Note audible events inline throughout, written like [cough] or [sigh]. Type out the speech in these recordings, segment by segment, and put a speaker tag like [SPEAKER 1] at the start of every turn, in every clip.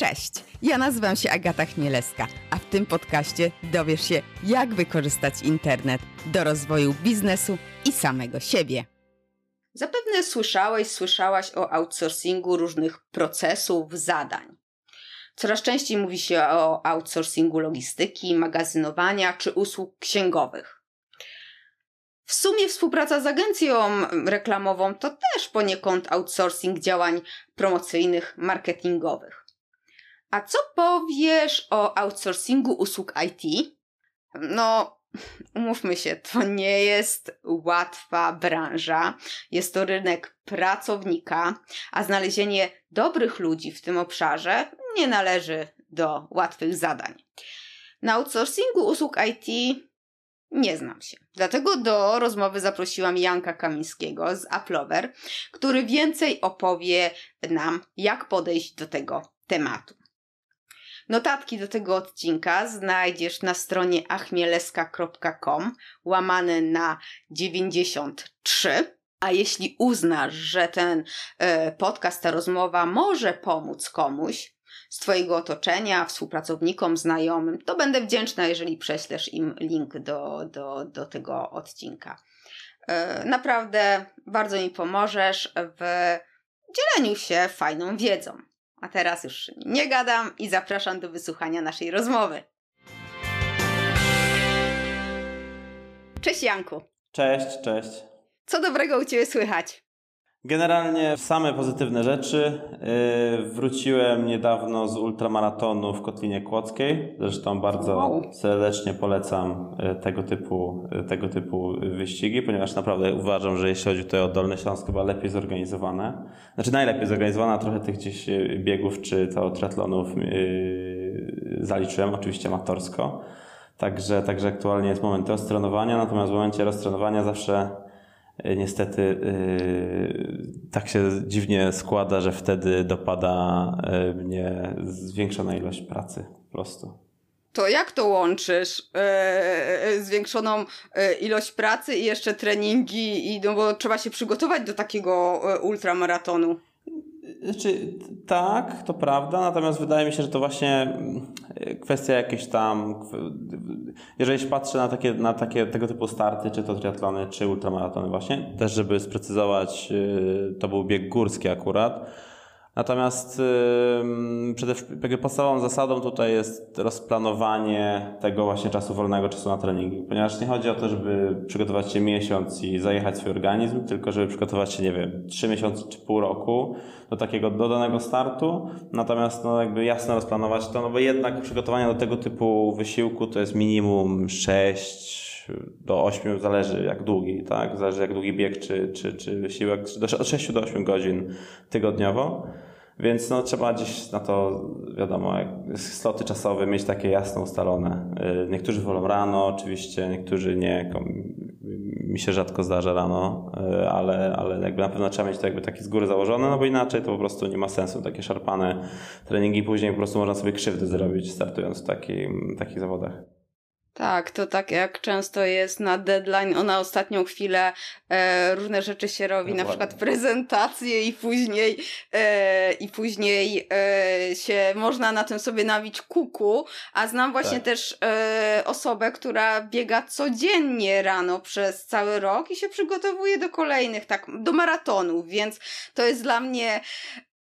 [SPEAKER 1] Cześć, ja nazywam się Agata Chmielewska, a w tym podcaście dowiesz się, jak wykorzystać internet do rozwoju biznesu i samego siebie. Zapewne słyszałeś, słyszałaś o outsourcingu różnych procesów, zadań. Coraz częściej mówi się o outsourcingu logistyki, magazynowania czy usług księgowych. W sumie współpraca z agencją reklamową to też poniekąd outsourcing działań promocyjnych, marketingowych. A co powiesz o outsourcingu usług IT? No, umówmy się, to nie jest łatwa branża. Jest to rynek pracownika, a znalezienie dobrych ludzi w tym obszarze nie należy do łatwych zadań. Na outsourcingu usług IT nie znam się. Dlatego do rozmowy zaprosiłam Janka Kamińskiego z Applover, który więcej opowie nam, jak podejść do tego tematu. Notatki do tego odcinka znajdziesz na stronie achmieleska.com łamane na 93. A jeśli uznasz, że ten e, podcast, ta rozmowa może pomóc komuś z Twojego otoczenia, współpracownikom, znajomym, to będę wdzięczna, jeżeli prześlesz im link do, do, do tego odcinka. E, naprawdę bardzo mi pomożesz w dzieleniu się fajną wiedzą. A teraz już nie gadam i zapraszam do wysłuchania naszej rozmowy. Cześć Janku.
[SPEAKER 2] Cześć, cześć.
[SPEAKER 1] Co dobrego u Ciebie słychać?
[SPEAKER 2] Generalnie same pozytywne rzeczy. Yy, wróciłem niedawno z ultramaratonu w Kotlinie Kłodzkiej. Zresztą bardzo serdecznie polecam yy, tego typu, yy, tego typu wyścigi, ponieważ naprawdę uważam, że jeśli chodzi tutaj o Dolny Śląsk, chyba lepiej zorganizowane. Znaczy najlepiej zorganizowana, trochę tych gdzieś biegów czy to triatlonów zaliczyłem, oczywiście amatorsko. Także, także aktualnie jest moment roztrenowania, natomiast w momencie roztrenowania zawsze niestety e, tak się dziwnie składa, że wtedy dopada e, mnie zwiększona ilość pracy po prostu.
[SPEAKER 1] To jak to łączysz? zwiększoną ilość pracy i jeszcze treningi, i, no bo trzeba się przygotować do takiego ultramaratonu.
[SPEAKER 2] Znaczy, tak, to prawda, natomiast wydaje mi się, że to właśnie mm, kwestia jakiejś tam. Jeżeli się patrzy na takie, na takie tego typu starty, czy to triatlony, czy ultramaratony, właśnie, też żeby sprecyzować, y, to był bieg górski akurat Natomiast podstawową zasadą tutaj jest rozplanowanie tego właśnie czasu wolnego, czasu na treningi, ponieważ nie chodzi o to, żeby przygotować się miesiąc i zajechać swój organizm, tylko żeby przygotować się, nie wiem, trzy miesiące czy pół roku do takiego dodanego startu, natomiast no jakby jasno rozplanować to, no bo jednak przygotowanie do tego typu wysiłku to jest minimum 6 do 8, zależy jak długi, tak? Zależy jak długi bieg czy, czy, czy wysiłek, od 6 do 8 godzin tygodniowo. Więc no, trzeba gdzieś na to, wiadomo, sloty czasowe mieć takie jasno ustalone. Y, niektórzy wolą rano, oczywiście, niektórzy nie. Mi się rzadko zdarza rano, y, ale, ale jakby na pewno trzeba mieć to jakby taki z góry założone, no bo inaczej to po prostu nie ma sensu. Takie szarpane treningi później po prostu można sobie krzywdy zrobić startując w takim, takich zawodach.
[SPEAKER 1] Tak, to tak jak często jest na deadline, ona ostatnią chwilę e, różne rzeczy się robi, Dokładnie. na przykład prezentacje i później e, i później e, się można na tym sobie nawić kuku, a znam właśnie tak. też e, osobę, która biega codziennie rano przez cały rok i się przygotowuje do kolejnych, tak, do maratonów, więc to jest dla mnie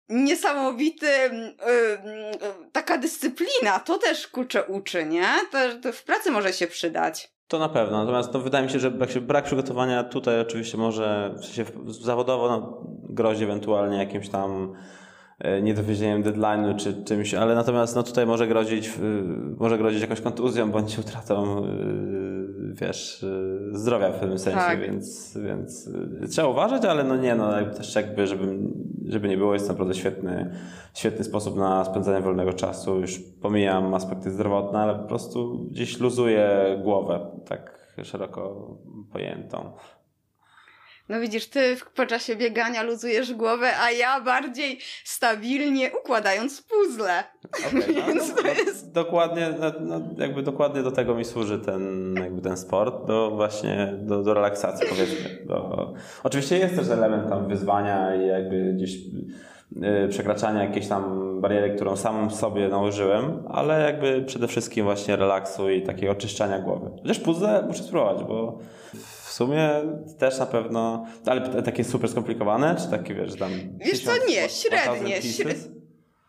[SPEAKER 1] niesamowity yy, taka dyscyplina, to też kurczę uczy, nie? To, to, w pracy może się przydać.
[SPEAKER 2] To na pewno, natomiast no, wydaje mi się, że brak przygotowania tutaj oczywiście może w sensie zawodowo no, grozi ewentualnie jakimś tam E, niedowiezieniem deadline'u czy czymś, ale natomiast no tutaj może grozić, może grozić jakąś kontuzją bądź utratą e, wiesz, e, zdrowia w pewnym sensie, tak. więc, więc trzeba uważać, ale no nie, no też jakby, żeby, żeby nie było, jest to naprawdę świetny, świetny sposób na spędzanie wolnego czasu. Już pomijam aspekty zdrowotne, ale po prostu gdzieś luzuje głowę, tak szeroko pojętą.
[SPEAKER 1] No widzisz, ty w, po czasie biegania luzujesz głowę, a ja bardziej stabilnie układając puzzle. Okay, no, [laughs] Więc
[SPEAKER 2] no, to jest... Dokładnie, no, no, jakby dokładnie do tego mi służy ten, jakby ten sport, do właśnie, do, do relaksacji powiedzmy. Do... Oczywiście jest też element tam wyzwania i jakby gdzieś yy, przekraczania jakiejś tam bariery, którą samym sobie nałożyłem, ale jakby przede wszystkim właśnie relaksu i takiego oczyszczania głowy. Chociaż puzzle muszę spróbować, bo sumie też na pewno, ale takie super skomplikowane, czy takie wiesz tam...
[SPEAKER 1] Wiesz co, nie, średnie. średnie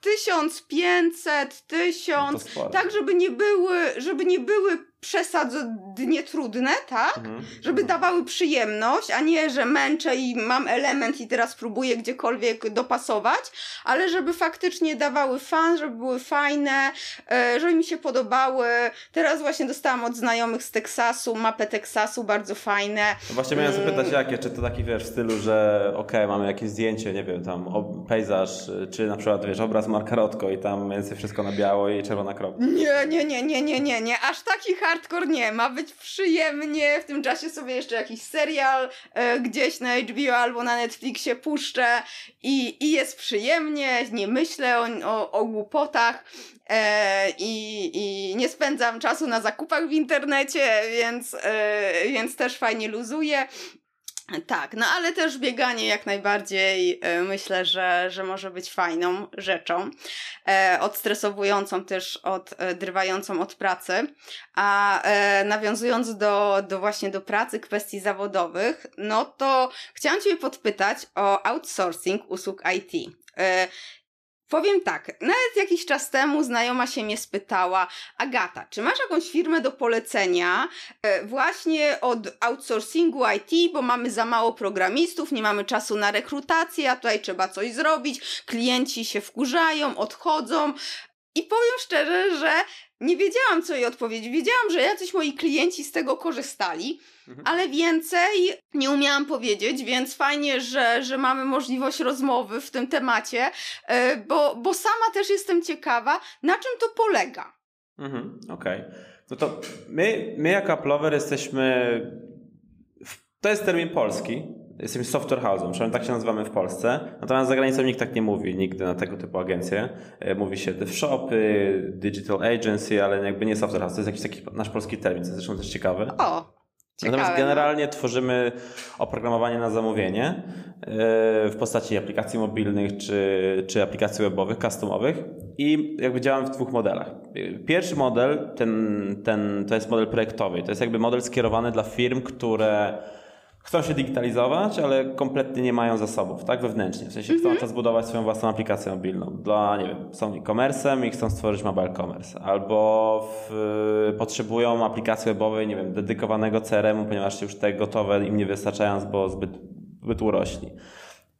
[SPEAKER 1] 1500, 1000, tak żeby nie były, żeby nie były przesadnie trudne, tak? Mhm. Żeby dawały przyjemność, a nie, że męczę i mam element i teraz próbuję gdziekolwiek dopasować, ale żeby faktycznie dawały fan, żeby były fajne, e, żeby mi się podobały. Teraz właśnie dostałam od znajomych z Teksasu mapę Teksasu, bardzo fajne.
[SPEAKER 2] No właśnie miałem mm. zapytać jakie, czy to taki wiesz w stylu, że okej, okay, mamy jakieś zdjęcie, nie wiem, tam pejzaż, czy na przykład wiesz, obraz Marka Rotko i tam więcej wszystko na biało i czerwona kropka.
[SPEAKER 1] Nie, nie, nie, nie, nie, nie, nie, aż takich hardcore nie, ma być przyjemnie, w tym czasie sobie jeszcze jakiś serial e, gdzieś na HBO albo na Netflixie puszczę i, i jest przyjemnie, nie myślę o, o, o głupotach. E, i, I nie spędzam czasu na zakupach w internecie, więc, e, więc też fajnie luzuję. Tak, no ale też bieganie jak najbardziej e, myślę, że, że może być fajną rzeczą, e, odstresowującą też, oddrywającą od pracy. A e, nawiązując do, do właśnie do pracy, kwestii zawodowych, no to chciałam Cię podpytać o outsourcing usług IT. Powiem tak, nawet jakiś czas temu znajoma się mnie spytała, Agata, czy masz jakąś firmę do polecenia e, właśnie od outsourcingu IT, bo mamy za mało programistów, nie mamy czasu na rekrutację, a tutaj trzeba coś zrobić, klienci się wkurzają, odchodzą. I powiem szczerze, że nie wiedziałam, co jej odpowiedzieć. Wiedziałam, że jacyś moi klienci z tego korzystali, mhm. ale więcej nie umiałam powiedzieć, więc fajnie, że, że mamy możliwość rozmowy w tym temacie, e, bo, bo sama też jestem ciekawa, na czym to polega.
[SPEAKER 2] Mhm, Okej. Okay. No to my, my jako Applover jesteśmy. To jest termin polski, jesteśmy software house'em, przynajmniej tak się nazywamy w Polsce. Natomiast za granicą nikt tak nie mówi, nigdy na tego typu agencje. E, mówi się dev shopy, digital agency, ale jakby nie software house. To jest jakiś taki nasz polski termin, co jest zresztą też ciekawe.
[SPEAKER 1] O!
[SPEAKER 2] Ciekawe, Natomiast no. generalnie no. tworzymy oprogramowanie na zamówienie e, w postaci aplikacji mobilnych czy, czy aplikacji webowych, customowych i jakby działam w dwóch modelach. Pierwszy model, ten, ten, to jest model projektowy. To jest jakby model skierowany dla firm, które chcą się digitalizować, ale kompletnie nie mają zasobów, tak, wewnętrznie. W sensie mm -hmm. chcą mhm. zbudować swoją własną aplikację mobilną. Dla, nie wiem, są e-commerce'em i chcą stworzyć mobile commerce. Albo w, potrzebują aplikacji webowej, nie wiem, dedykowanego CRM-u, ponieważ już te gotowe im nie wystarczają, bo zbyt, zbyt urośli.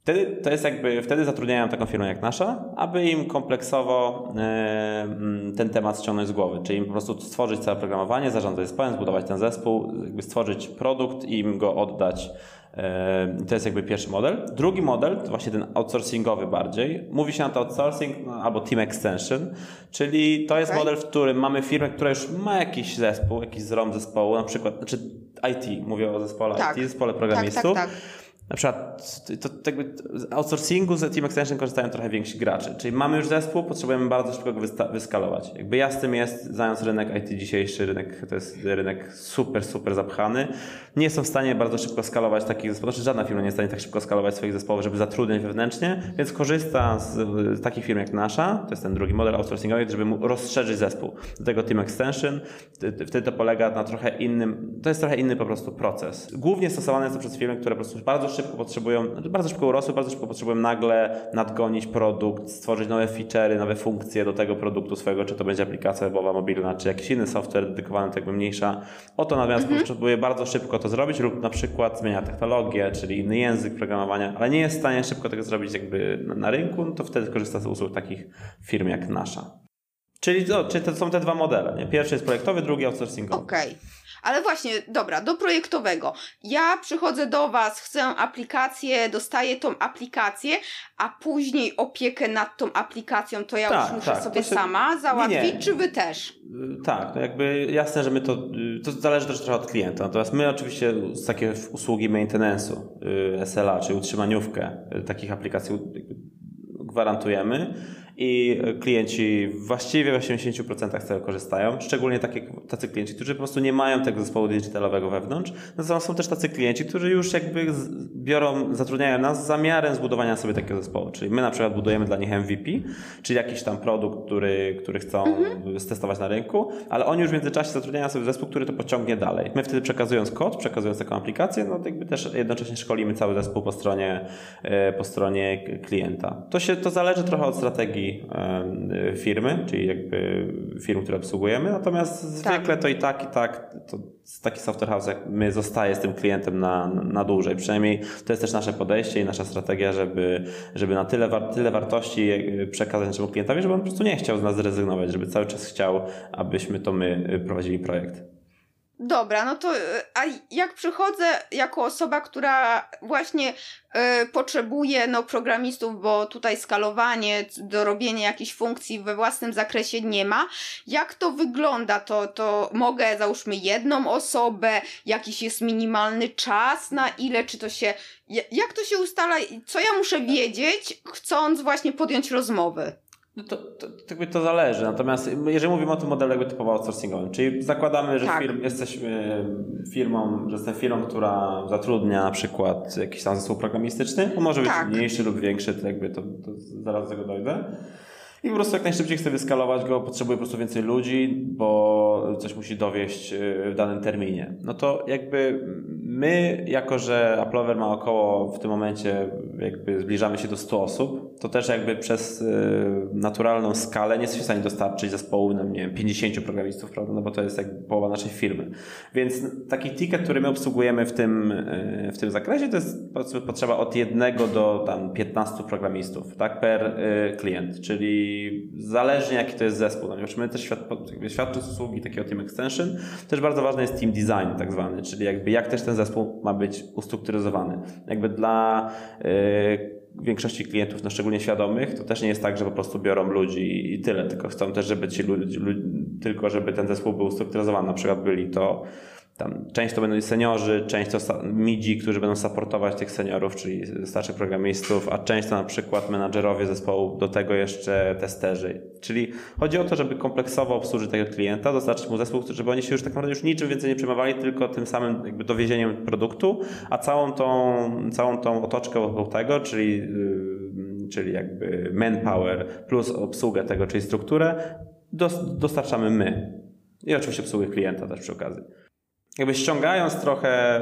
[SPEAKER 2] Wtedy to jest jakby, wtedy zatrudniają taką firmę jak nasza, aby im kompleksowo e, mm, ten temat ściągnąć z głowy, czyli im po prostu stworzyć całe programowanie, zarządzać zespołem, zbudować ten zespół, jakby stworzyć produkt i im go oddać. E, to jest jakby pierwszy model. Drugi model, to właśnie ten outsourcingowy bardziej. Mówi się na to outsourcing no, albo team extension, czyli to jest model, w którym mamy firmę, która już ma jakiś zespół, jakiś zrom zespołu, na przykład, znaczy IT, mówię o zespole tak. IT, zespole programistów. Tak, tak, tak na przykład to, to jakby outsourcingu z Team Extension korzystają trochę więksi gracze. Czyli mamy już zespół, potrzebujemy bardzo szybko go wyskalować. Jakby jasnym jest, znając rynek IT dzisiejszy, rynek to jest rynek super, super zapchany. Nie są w stanie bardzo szybko skalować takich zespołów, znaczy żadna firma nie jest w stanie tak szybko skalować swoich zespołów, żeby zatrudniać wewnętrznie, więc korzysta z, z takich firm jak nasza, to jest ten drugi model outsourcingowy, żeby mu rozszerzyć zespół. Do tego Team Extension, wtedy to polega na trochę innym, to jest trochę inny po prostu proces. Głównie stosowane jest to przez firmy, które po prostu bardzo szybko potrzebują, znaczy bardzo szybko urosły, bardzo szybko potrzebują nagle nadgonić produkt, stworzyć nowe feature'y, nowe funkcje do tego produktu swojego, czy to będzie aplikacja webowa, mobilna, czy jakiś inny software dedykowany, tak jakby mniejsza. Oto natomiast mhm. potrzebuje bardzo szybko to zrobić lub na przykład zmienia technologię, czyli inny język programowania, ale nie jest w stanie szybko tego zrobić jakby na rynku, no to wtedy korzysta z usług takich firm jak nasza. Czyli, to, czyli to są te dwa modele. Nie? Pierwszy jest projektowy, drugi outsourcingowy.
[SPEAKER 1] Okej. Okay. Ale właśnie, dobra, do projektowego. Ja przychodzę do Was, chcę aplikację, dostaję tą aplikację, a później opiekę nad tą aplikacją to ja tak, już muszę tak, sobie się... sama załatwić, nie, nie. czy Wy też?
[SPEAKER 2] Y, tak, to jakby jasne, że my to, y, to zależy też trochę od klienta. Natomiast my oczywiście z takie usługi maintenance'u, y, SLA, czy utrzymaniówkę takich aplikacji gwarantujemy i klienci właściwie w 80% z tego korzystają, szczególnie takie, tacy klienci, którzy po prostu nie mają tego zespołu digitalowego wewnątrz. Natomiast są też tacy klienci, którzy już jakby biorą, zatrudniają nas z zamiarem zbudowania sobie takiego zespołu. Czyli my na przykład budujemy dla nich MVP, czyli jakiś tam produkt, który, który chcą mhm. stestować na rynku, ale oni już w międzyczasie zatrudniają sobie zespół, który to pociągnie dalej. My wtedy przekazując kod, przekazując taką aplikację, no jakby też jednocześnie szkolimy cały zespół po stronie, e, po stronie klienta. To się, to zależy trochę od strategii firmy, czyli jakby firm, które obsługujemy, natomiast tak. zwykle to i tak, i tak, to taki software house jak my zostaje z tym klientem na, na dłużej. Przynajmniej to jest też nasze podejście i nasza strategia, żeby, żeby na tyle, war, tyle wartości przekazać naszemu klientowi, żeby on po prostu nie chciał z nas zrezygnować, żeby cały czas chciał, abyśmy to my prowadzili projekt.
[SPEAKER 1] Dobra, no to a jak przychodzę jako osoba, która właśnie y, potrzebuje no, programistów, bo tutaj skalowanie do robienia jakichś funkcji we własnym zakresie nie ma, jak to wygląda? To, to mogę załóżmy jedną osobę, jakiś jest minimalny czas, na ile, czy to się, jak to się ustala, co ja muszę wiedzieć, chcąc właśnie podjąć rozmowy?
[SPEAKER 2] No to, to, to, to zależy. Natomiast jeżeli mówimy o tym modelu jakby typowo outsourcingowym, czyli zakładamy, że tak. firm, jesteśmy firmą, że jestem firmą, która zatrudnia na przykład jakiś tam zespół programistyczny, to może być tak. mniejszy lub większy, to jakby to, to zaraz do tego dojdę. I po prostu jak najszybciej chcę wyskalować go, potrzebuję po prostu więcej ludzi, bo coś musi dowieść y, w danym terminie. No to jakby my, jako że Applover ma około w tym momencie jakby zbliżamy się do 100 osób, to też jakby przez y, naturalną skalę nie jesteśmy w stanie dostarczyć zespołu, no nie wiem, 50 programistów, prawda, no bo to jest jakby połowa naszej firmy. Więc taki ticket, który my obsługujemy w tym, y, w tym zakresie, to jest potrzeba od jednego do tam 15 programistów, tak, per klient, czyli zależnie jaki to jest zespół, ponieważ my też świat, świadcząc usługi takiego Team Extension, też bardzo ważny jest Team Design tak zwany, czyli jakby jak też ten zespół ma być ustrukturyzowany. Jakby dla yy, większości klientów, no szczególnie świadomych, to też nie jest tak, że po prostu biorą ludzi i tyle, tylko chcą też, żeby ci ludzie, tylko żeby ten zespół był ustrukturyzowany. Na przykład byli to tam część to będą seniorzy, część to midzi, którzy będą supportować tych seniorów, czyli starszych programistów, a część to na przykład menadżerowie zespołu, do tego jeszcze testerzy. Czyli chodzi o to, żeby kompleksowo obsłużyć tego klienta, dostarczyć mu zespół, żeby oni się już tak naprawdę już niczym więcej nie przejmowali, tylko tym samym jakby dowiezieniem produktu, a całą tą, całą tą otoczkę wokół tego, czyli, yy, czyli jakby manpower plus obsługę tego, czyli strukturę, dostarczamy my. I oczywiście obsługę klienta też przy okazji jakby ściągając trochę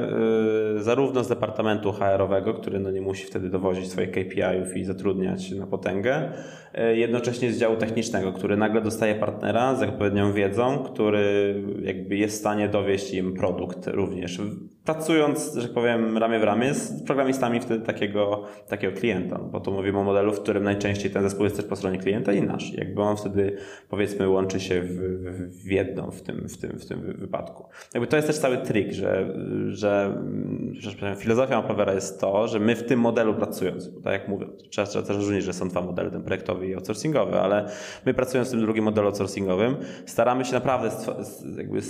[SPEAKER 2] y, zarówno z departamentu HR-owego, który no nie musi wtedy dowozić swoich KPI-ów i zatrudniać na potęgę, y, jednocześnie z działu technicznego, który nagle dostaje partnera z odpowiednią wiedzą, który jakby jest w stanie dowieść im produkt również pracując, że powiem, ramię w ramię z programistami wtedy takiego, takiego klienta. Bo tu mówimy o modelu, w którym najczęściej ten zespół jest też po stronie klienta i nasz. Jakby on wtedy, powiedzmy, łączy się w, w, jedną w tym, w, tym, w tym wypadku. Jakby to jest też cały trik, że, że, że, filozofia Maplavera jest to, że my w tym modelu pracując, bo tak jak mówię, trzeba, trzeba też rozróżnić, że są dwa modele, ten projektowy i outsourcingowy, ale my pracując w tym drugim modelu outsourcingowym, staramy się naprawdę jakby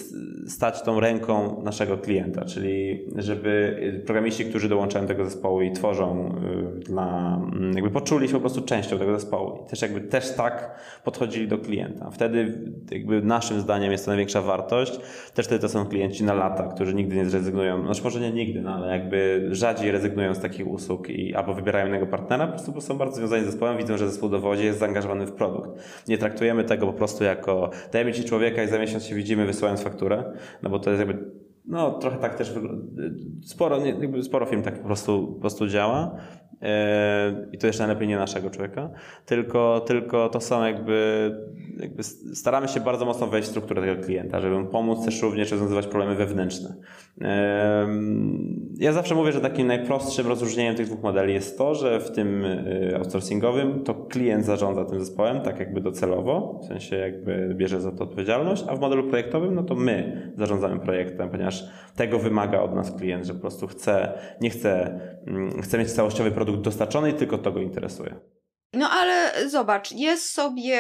[SPEAKER 2] stać tą ręką naszego klienta, czyli żeby programiści, którzy dołączają do tego zespołu i tworzą y, dla, mm, jakby poczuli się po prostu częścią tego zespołu i też jakby też tak podchodzili do klienta. Wtedy jakby naszym zdaniem jest to największa wartość. Też wtedy to są klienci na lata, którzy nigdy nie zrezygnują, znaczy może nie nigdy, no ale jakby rzadziej rezygnują z takich usług i albo wybierają innego partnera, po prostu są bardzo związani z zespołem, widzą, że zespół dowodzi, jest zaangażowany w produkt. Nie traktujemy tego po prostu jako dajemy ci człowieka i za miesiąc się widzimy, wysyłając fakturę, no bo to jest jakby no, trochę tak też sporo, nie, sporo firm tak po prostu, po prostu działa. E, I to jeszcze najlepiej nie naszego człowieka, tylko, tylko to są jakby, jakby staramy się bardzo mocno wejść w strukturę tego klienta, żeby mu pomóc też również rozwiązywać problemy wewnętrzne. Ja zawsze mówię, że takim najprostszym rozróżnieniem tych dwóch modeli jest to, że w tym e, outsourcingowym to klient zarządza tym zespołem, tak jakby docelowo, w sensie jakby bierze za to odpowiedzialność, a w modelu projektowym no to my zarządzamy projektem, ponieważ tego wymaga od nas klient, że po prostu chce, nie chce, mm, chce mieć całościowy produkt dostarczony i tylko to go interesuje.
[SPEAKER 1] No ale zobacz, jest sobie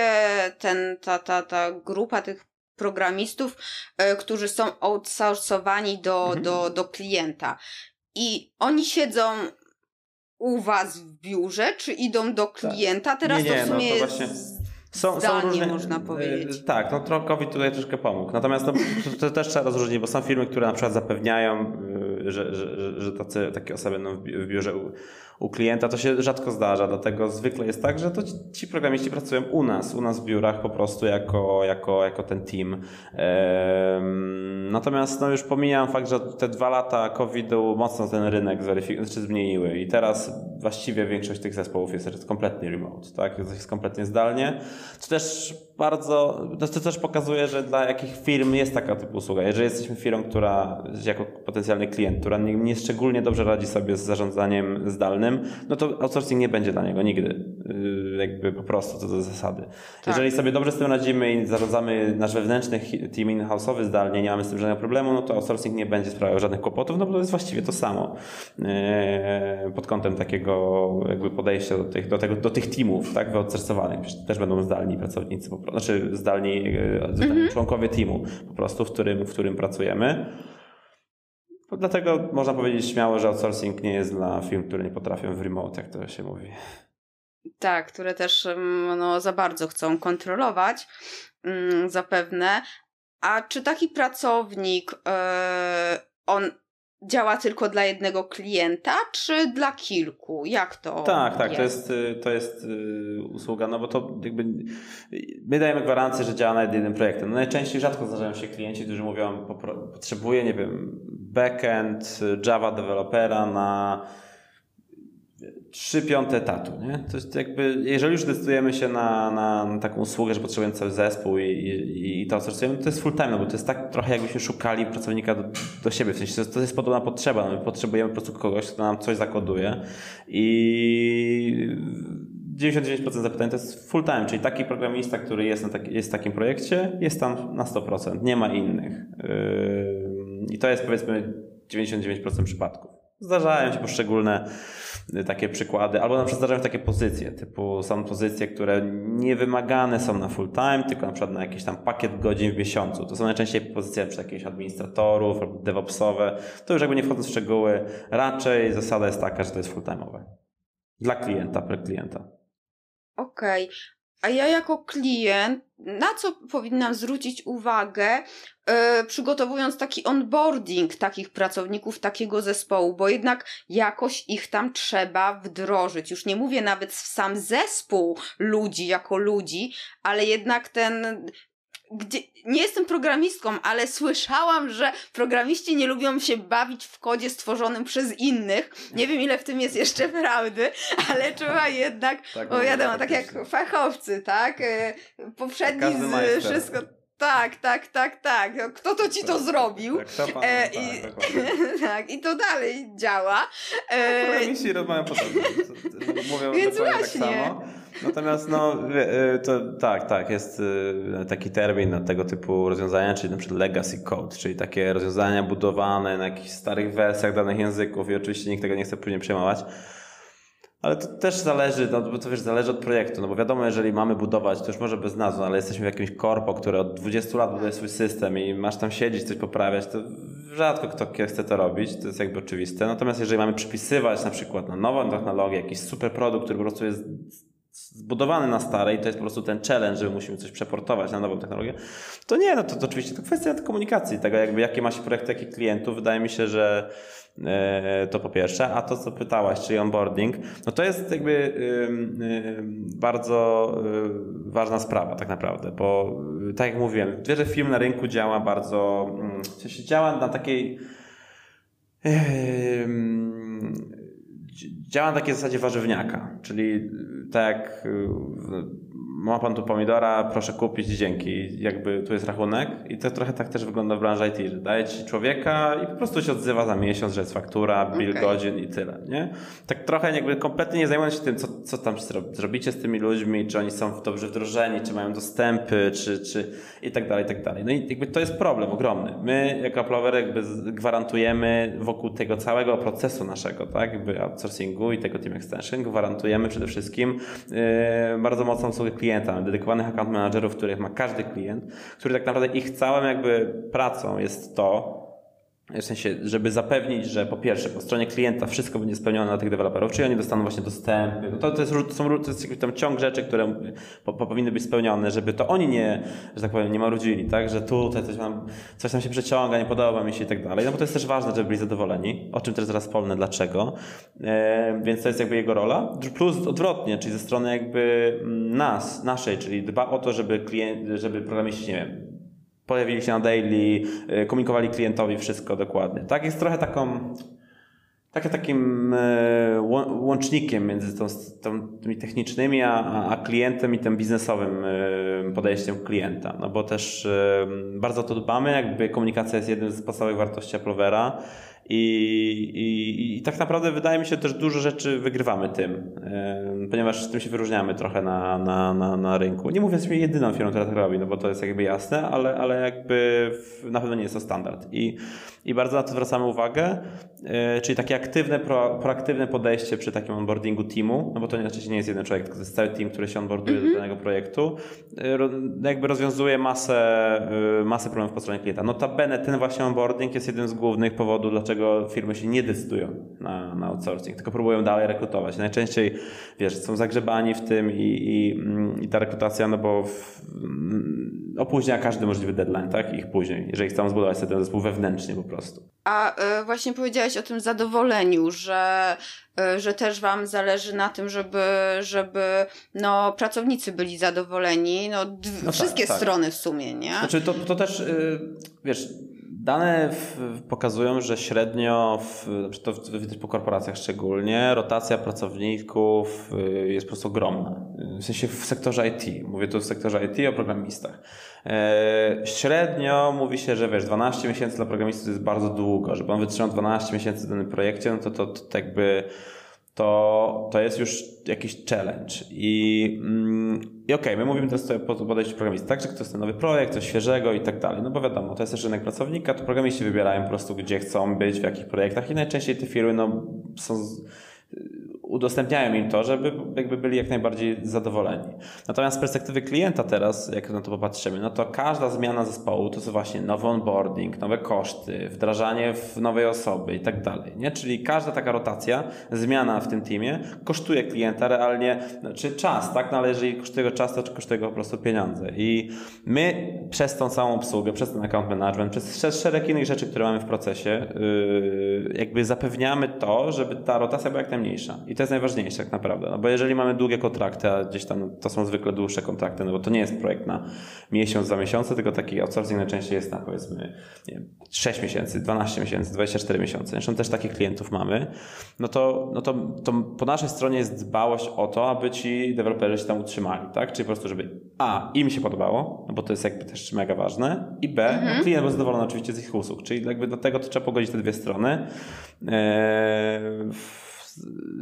[SPEAKER 1] ten, ta, ta, ta grupa tych programistów, y, którzy są outsourcowani do, mhm. do, do klienta. I oni siedzą u was w biurze, czy idą do tak. klienta? Teraz nie, nie, to w no sumie no to właśnie... są, są różne, można powiedzieć.
[SPEAKER 2] Tak, no COVID tutaj troszkę pomógł. Natomiast no, to, to, też trzeba rozróżnić, bo są firmy, które na przykład zapewniają, że, że, że, że tacy, takie osoby będą w biurze u klienta to się rzadko zdarza, dlatego zwykle jest tak, że to ci programiści pracują u nas, u nas w biurach po prostu jako, jako, jako ten team. Natomiast no już pomijam fakt, że te dwa lata COVID-u mocno ten rynek znaczy zmieniły i teraz właściwie większość tych zespołów jest kompletnie remote, tak? Jest kompletnie zdalnie, co też bardzo, to też pokazuje, że dla jakich firm jest taka typu usługa. Jeżeli jesteśmy firmą, która jako potencjalny klient, która nie, nie szczególnie dobrze radzi sobie z zarządzaniem zdalnym, no to outsourcing nie będzie dla niego nigdy. Yy, jakby po prostu to do zasady. Tak. Jeżeli sobie dobrze z tym radzimy i zarządzamy nasz wewnętrzny team in-house'owy zdalnie, nie mamy z tym żadnego problemu, no to outsourcing nie będzie sprawiał żadnych kłopotów, no bo to jest właściwie to samo yy, pod kątem takiego jakby podejścia do tych, do tego, do tych teamów, tak, wyoutsourcowanych. Też będą zdalni pracownicy, po prostu, znaczy zdalni, yy, mhm. członkowie teamu po prostu, w którym, w którym pracujemy. Dlatego można powiedzieć śmiało, że outsourcing nie jest dla firm, które nie potrafią w remote, jak to się mówi.
[SPEAKER 1] Tak, które też no, za bardzo chcą kontrolować, mm, zapewne. A czy taki pracownik, yy, on działa tylko dla jednego klienta, czy dla kilku? Jak to?
[SPEAKER 2] Tak, tak, jest? to jest, to jest y, usługa, no bo to jakby my dajemy gwarancję, że działa nad jednym projektem. No najczęściej rzadko zdarzają się klienci, którzy mówią, potrzebuję, nie wiem, backend Java dewelopera na trzy piąte etatu, nie? To jest jakby, jeżeli już decydujemy się na, na, taką usługę, że potrzebujemy cały zespół i, i, i to to jest full time, no bo to jest tak trochę jakbyśmy szukali pracownika do, do siebie, w sensie to jest, to jest podobna potrzeba, no my potrzebujemy po prostu kogoś, kto nam coś zakoduje i 99% zapytań to jest full time, czyli taki programista, który jest, na taki, jest w takim projekcie, jest tam na 100%, nie ma innych. Yy, I to jest powiedzmy 99% przypadków. Zdarzają się poszczególne y, takie przykłady, albo na przykład zdarzają się takie pozycje, typu są pozycje, które nie wymagane są na full time, tylko na przykład na jakiś tam pakiet godzin w miesiącu. To są najczęściej pozycje przy jakichś administratorów albo DevOpsowe. To już jakby nie wchodząc w szczegóły, raczej zasada jest taka, że to jest full time'owe. Dla klienta, pre klienta.
[SPEAKER 1] Okej. A ja jako klient, na co powinnam zwrócić uwagę, yy, przygotowując taki onboarding takich pracowników, takiego zespołu, bo jednak jakoś ich tam trzeba wdrożyć. Już nie mówię nawet w sam zespół ludzi jako ludzi, ale jednak ten gdzie, nie jestem programistką, ale słyszałam, że programiści nie lubią się bawić w kodzie stworzonym przez innych. Nie wiem, ile w tym jest jeszcze prawdy, ale trzeba jednak, tak, bo wiadomo, tak jak fachowcy, tak? E, poprzedni z wszystko. Tak, tak, tak, tak. Kto to ci to tak, zrobił? Tak, pan, e, i, tak, [laughs] tak, i to dalej działa.
[SPEAKER 2] E, programiści rozmawiają podobnie. Mówią Więc właśnie. tak samo. Natomiast no, y, to tak, tak, jest y, taki termin na tego typu rozwiązania, czyli na przykład legacy code, czyli takie rozwiązania budowane na jakichś starych wersjach danych języków i oczywiście nikt tego nie chce później przejmować. Ale to też zależy, no bo to wiesz, zależy od projektu, no bo wiadomo, jeżeli mamy budować, to już może bez nazwy, ale jesteśmy w jakimś korpo, które od 20 lat buduje swój system i masz tam siedzieć, coś poprawiać, to rzadko kto chce to robić, to jest jakby oczywiste. Natomiast jeżeli mamy przypisywać na przykład na nową technologię, jakiś super produkt, który po prostu jest zbudowany na starej, to jest po prostu ten challenge, że musimy coś przeportować na nową technologię, to nie, no to, to oczywiście to kwestia komunikacji, tego jakby jakie ma się projekty, jakich klientów. Wydaje mi się, że e, to po pierwsze, a to co pytałaś, czyli onboarding, no to jest jakby y, y, bardzo y, ważna sprawa tak naprawdę, bo tak jak mówiłem, wiele firm na rynku działa bardzo, w sensie działa na takiej działa na takiej zasadzie warzywniaka, czyli tak jak ma pan tu pomidora, proszę kupić, dzięki. Jakby tu jest rachunek i to trochę tak też wygląda w branży IT, że daje ci człowieka i po prostu się odzywa za miesiąc, że jest faktura, bill okay. godzin i tyle, nie? Tak trochę jakby kompletnie nie zajmując się tym, co, co tam zrobicie z tymi ludźmi, czy oni są dobrze wdrożeni, czy mają dostępy, czy, czy i tak dalej, i tak dalej. No i jakby to jest problem ogromny. My jako Applover jakby gwarantujemy wokół tego całego procesu naszego, tak, jakby outsourcingu i tego team extension, gwarantujemy przede wszystkim yy, bardzo mocną usługę klienta klienta, dedykowanych account managerów, których ma każdy klient, który tak naprawdę ich całą jakby pracą jest to, w sensie, żeby zapewnić, że po pierwsze, po stronie klienta wszystko będzie spełnione na tych deweloperów, czyli oni dostaną właśnie dostępy. No to, to, jest, są, to jest jakiś tam ciąg rzeczy, które po, po, powinny być spełnione, żeby to oni nie, że tak powiem, nie marudzili, tak? Że tutaj coś tam, coś tam się przeciąga, nie podoba mi się i tak dalej. No bo to jest też ważne, żeby byli zadowoleni, o czym też zaraz wspomnę, dlaczego. E, więc to jest jakby jego rola. Plus odwrotnie, czyli ze strony jakby nas, naszej, czyli dba o to, żeby klient, żeby programiści, nie wiem, pojawili się na daily, y, komunikowali klientowi wszystko dokładnie. Tak jest trochę taką takie takim y, łącznikiem między tą, tą, tymi technicznymi, a, a klientem i tym biznesowym y, podejściem klienta. No bo też bardzo to dbamy, jakby komunikacja jest jednym z podstawowych wartości Applovera i, i, I, tak naprawdę wydaje mi się też dużo rzeczy wygrywamy tym, ponieważ tym się wyróżniamy trochę na, na, na, na rynku. Nie mówię, że jesteśmy jedyną firmą, która tak robi, no bo to jest jakby jasne, ale, ale jakby na pewno nie jest to standard. I, i bardzo na to zwracamy uwagę, e, czyli takie aktywne, pro, proaktywne podejście przy takim onboardingu teamu, no bo to oczywiście nie jest jeden człowiek, tylko to jest cały team, który się onboarduje mm -hmm. do danego projektu, e, jakby rozwiązuje masę, e, masę problemów po stronie klienta. Notabene ten właśnie onboarding jest jednym z głównych powodów, dlaczego dlaczego firmy się nie decydują na, na outsourcing, tylko próbują dalej rekrutować. Najczęściej, wiesz, są zagrzebani w tym i, i, mm, i ta rekrutacja, no bo w, mm, opóźnia każdy możliwy deadline, tak? Ich później, jeżeli chcą zbudować sobie ten zespół wewnętrznie po prostu.
[SPEAKER 1] A y, właśnie powiedziałeś o tym zadowoleniu, że y, że też Wam zależy na tym, żeby, żeby no, pracownicy byli zadowoleni. No, no tak, wszystkie tak, tak. strony w sumie, nie?
[SPEAKER 2] Znaczy, to, to też, yy, wiesz, Dane w, pokazują, że średnio, w, to widać po korporacjach szczególnie, rotacja pracowników y, jest po prostu ogromna. W sensie w sektorze IT. Mówię tu w sektorze IT o programistach. E, średnio mówi się, że wiesz, 12 miesięcy dla programistów to jest bardzo długo. Żeby on wytrzymał 12 miesięcy w danym projekcie, no to, to, to jakby to, to jest już jakiś challenge. I, mm, i okej, okay, my mówimy teraz o podejściu programisty, tak, że to jest ten nowy projekt, coś świeżego i tak dalej. No bo wiadomo, to jest też rynek pracownika, to programiści wybierają po prostu, gdzie chcą być, w jakich projektach i najczęściej te firmy no, są udostępniają im to, żeby jakby byli jak najbardziej zadowoleni. Natomiast z perspektywy klienta teraz, jak na to popatrzymy, no to każda zmiana zespołu to jest właśnie nowy onboarding, nowe koszty, wdrażanie w nowej osoby i tak dalej. Nie? Czyli każda taka rotacja, zmiana w tym teamie kosztuje klienta realnie, czy czas, tak? No ale jeżeli kosztuje go czas, to kosztuje go po prostu pieniądze. I my przez tą całą obsługę, przez ten account management, przez szereg innych rzeczy, które mamy w procesie, yy, jakby zapewniamy to, żeby ta rotacja była jak najmniejsza. I to jest najważniejsze tak naprawdę, no bo jeżeli mamy długie kontrakty, a gdzieś tam to są zwykle dłuższe kontrakty, no bo to nie jest projekt na miesiąc, za miesiące, tylko taki outsourcing najczęściej jest na powiedzmy wiem, 6 miesięcy, 12 miesięcy, 24 miesiące. Zresztą też takich klientów mamy. No to, no to, to po naszej stronie jest dbałość o to, aby ci deweloperzy się tam utrzymali, tak? Czyli po prostu, żeby A, im się podobało, no bo to jest jakby też mega ważne i B, mhm. no klient był zadowolony oczywiście z ich usług, czyli jakby do tego to trzeba pogodzić te dwie strony. Eee,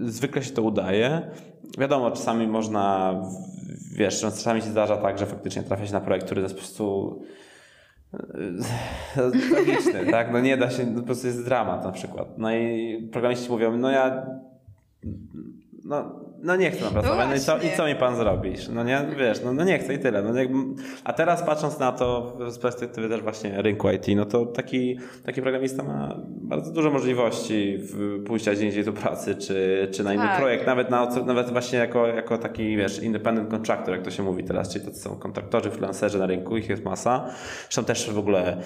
[SPEAKER 2] zwykle się to udaje. Wiadomo, czasami można, wiesz, czasami się zdarza tak, że faktycznie trafia się na projekt, który jest po prostu e, [laughs] tragiczny, tak? No nie da się, po prostu jest dramat na przykład. No i programiści mówią, no ja no, no nie chcę na pracować. No, i, co, i co mi pan zrobisz? No nie, wiesz, no, no nie chcę i tyle. No jakby, a teraz patrząc na to z perspektywy też właśnie rynku IT, no to taki, taki programista ma bardzo dużo możliwości pójścia gdzie indziej do pracy, czy, czy na inny tak. projekt, nawet, na, nawet właśnie jako, jako taki, wiesz, independent contractor, jak to się mówi teraz, czyli to są kontraktorzy, freelancerzy na rynku, ich jest masa. Zresztą też w ogóle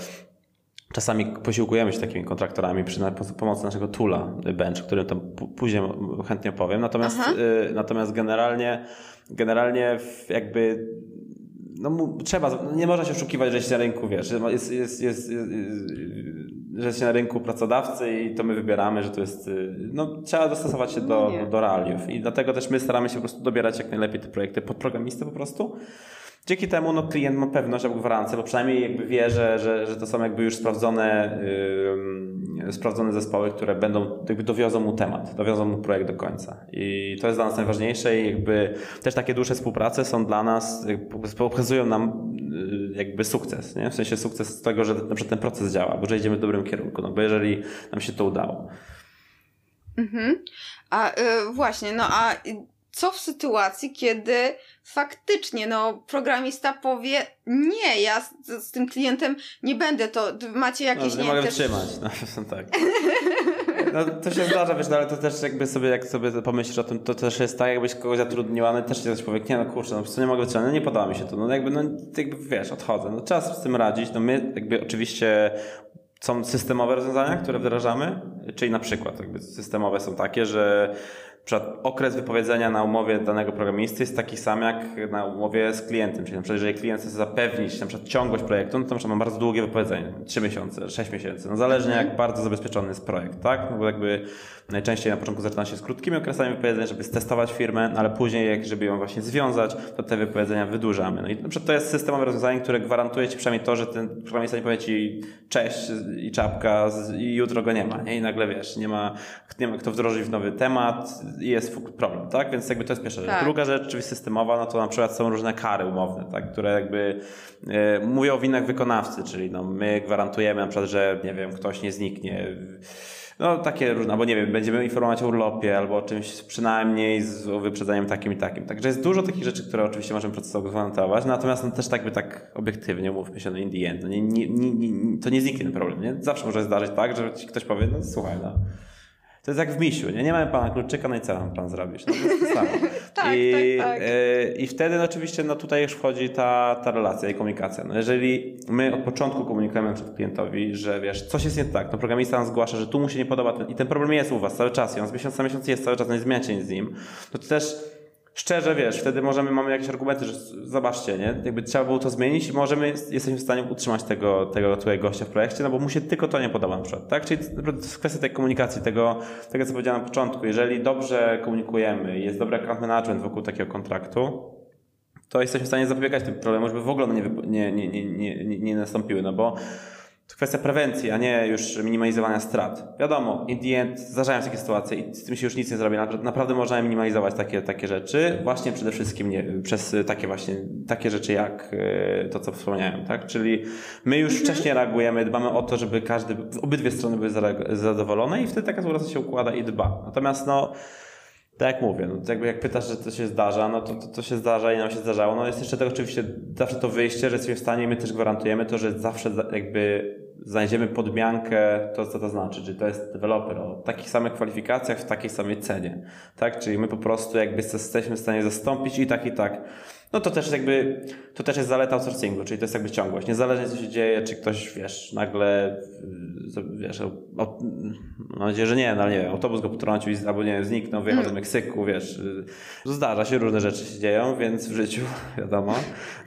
[SPEAKER 2] Czasami posiłkujemy się takimi kontraktorami przy pomocy naszego toola Bench, o którym tam później chętnie opowiem. Natomiast, y, natomiast generalnie, generalnie jakby no, trzeba, nie można się oszukiwać, że jest na rynku, wiesz, jest, jest, jest, jest, że jest na rynku pracodawcy i to my wybieramy, że to jest, y, no trzeba dostosować się do, no do realiów. I dlatego też my staramy się po prostu dobierać jak najlepiej te projekty pod programistę po prostu Dzięki temu no, klient ma pewność albo gwarancję, bo przynajmniej jakby wie, że, że, że to są jakby już sprawdzone, yy, sprawdzone zespoły, które będą, jakby dowiozą mu temat, dowiozą mu projekt do końca. I to jest dla nas najważniejsze i jakby też takie dłuższe współprace są dla nas, pokazują nam yy, jakby sukces, nie? w sensie sukces tego, że na przykład ten proces działa, bo że idziemy w dobrym kierunku, no bo jeżeli nam się to udało.
[SPEAKER 1] Mhm. A yy, właśnie, no a co w sytuacji, kiedy faktycznie, no, programista powie, nie, ja z, z tym klientem nie będę, to macie jakieś...
[SPEAKER 2] No, nie, nie mogę też... wytrzymać, no, [laughs] tak. No, to się zdarza, wiesz, no, ale to też jakby sobie, jak sobie pomyślisz o tym, to też jest tak, jakbyś kogoś zatrudniła, no też coś powie, nie no kurczę, no prostu nie mogę wytrzymać, no nie podoba mi się to, no jakby, no jakby wiesz, odchodzę, no trzeba z tym radzić, no my jakby oczywiście są systemowe rozwiązania, które wdrażamy, czyli na przykład jakby systemowe są takie, że przykład okres wypowiedzenia na umowie danego programisty jest taki sam jak na umowie z klientem. Czyli na przykład jeżeli klient chce zapewnić na przykład ciągłość projektu, no to na przykład ma bardzo długie wypowiedzenie, 3 miesiące, 6 miesięcy. No zależnie jak bardzo zabezpieczony jest projekt, tak? No bo jakby najczęściej na początku zaczyna się z krótkimi okresami wypowiedzeń, żeby stestować firmę, ale później jak żeby ją właśnie związać, to te wypowiedzenia wydłużamy. No i na przykład to jest systemowe rozwiązanie, które gwarantuje Ci przynajmniej to, że ten programista nie powie Ci cześć i czapka i jutro go nie ma, nie? I nagle wiesz, nie ma, nie ma kto wdrożyć w nowy temat, jest problem, tak? Więc jakby to jest pierwsza rzecz. Tak. Druga rzecz, czyli systemowa, no to na przykład są różne kary umowne, tak? które jakby e, mówią o winach wykonawcy, czyli no my gwarantujemy na przykład, że nie wiem, ktoś nie zniknie. No takie różne, albo nie wiem, będziemy informować o urlopie, albo o czymś przynajmniej z wyprzedzeniem takim i takim. Także jest dużo takich rzeczy, które oczywiście możemy procesowo gwarantować, natomiast no, też tak by tak obiektywnie mówmy się, no in the end, no, nie, nie, nie, to nie zniknie ten problem, nie? Zawsze może zdarzyć tak, że ktoś powie, no słuchaj, no to jest jak w misiu, nie? Nie mamy pana kluczyka, no i co mam pan zrobić? No to jest to samo. [laughs]
[SPEAKER 1] tak, I, tak, tak.
[SPEAKER 2] Y, I wtedy no, oczywiście no, tutaj już wchodzi ta, ta relacja i komunikacja. No, jeżeli my od początku komunikujemy przed klientowi, że wiesz, coś jest nie tak, no programista nam zgłasza, że tu mu się nie podoba ten, i ten problem jest u was cały czas i on z miesiąca na miesiąc jest cały czas, no nie zmieniacie z nim, no to też szczerze, wiesz, wtedy możemy, mamy jakieś argumenty, że zobaczcie, nie? Jakby trzeba było to zmienić możemy, jesteśmy w stanie utrzymać tego, tego tutaj gościa w projekcie, no bo mu się tylko to nie podoba na przykład, tak? Czyli to jest kwestia tej komunikacji, tego, tego co powiedziałem na początku. Jeżeli dobrze komunikujemy, jest dobry account management wokół takiego kontraktu, to jesteśmy w stanie zapobiegać tym problemom, żeby w ogóle nie, nie, nie, nie, nie, nie nastąpiły, no bo to kwestia prewencji, a nie już minimalizowania strat. Wiadomo, in the end zdarzają się takie sytuacje i z tym się już nic nie zrobi. Naprawdę można minimalizować takie, takie rzeczy, właśnie przede wszystkim nie, przez takie właśnie takie rzeczy jak e, to, co wspomniałem, tak? Czyli my już mhm. wcześniej reagujemy, dbamy o to, żeby każdy, obydwie strony były zadowolone i wtedy taka współpraca się układa i dba. Natomiast no, tak jak mówię, no, jakby jak pytasz, że to się zdarza, no to, to, to się zdarza i nam się zdarzało. No jest jeszcze tego oczywiście zawsze to wyjście, że jesteśmy w stanie i my też gwarantujemy to, że zawsze jakby znajdziemy podmiankę, to co to znaczy, czy to jest deweloper o takich samych kwalifikacjach w takiej samej cenie, tak? Czyli my po prostu jakby jesteśmy w stanie zastąpić i tak i tak no to też jakby, to też jest zaleta outsourcingu, czyli to jest jakby ciągłość. Niezależnie co się dzieje, czy ktoś, wiesz, nagle, wiesz, o, mam nadzieję, że nie, no ale nie wiem, autobus go potrącił albo nie wiem, zniknął, wyjechał mm. do Meksyku, wiesz, zdarza się, różne rzeczy się dzieją, więc w życiu, [laughs] wiadomo,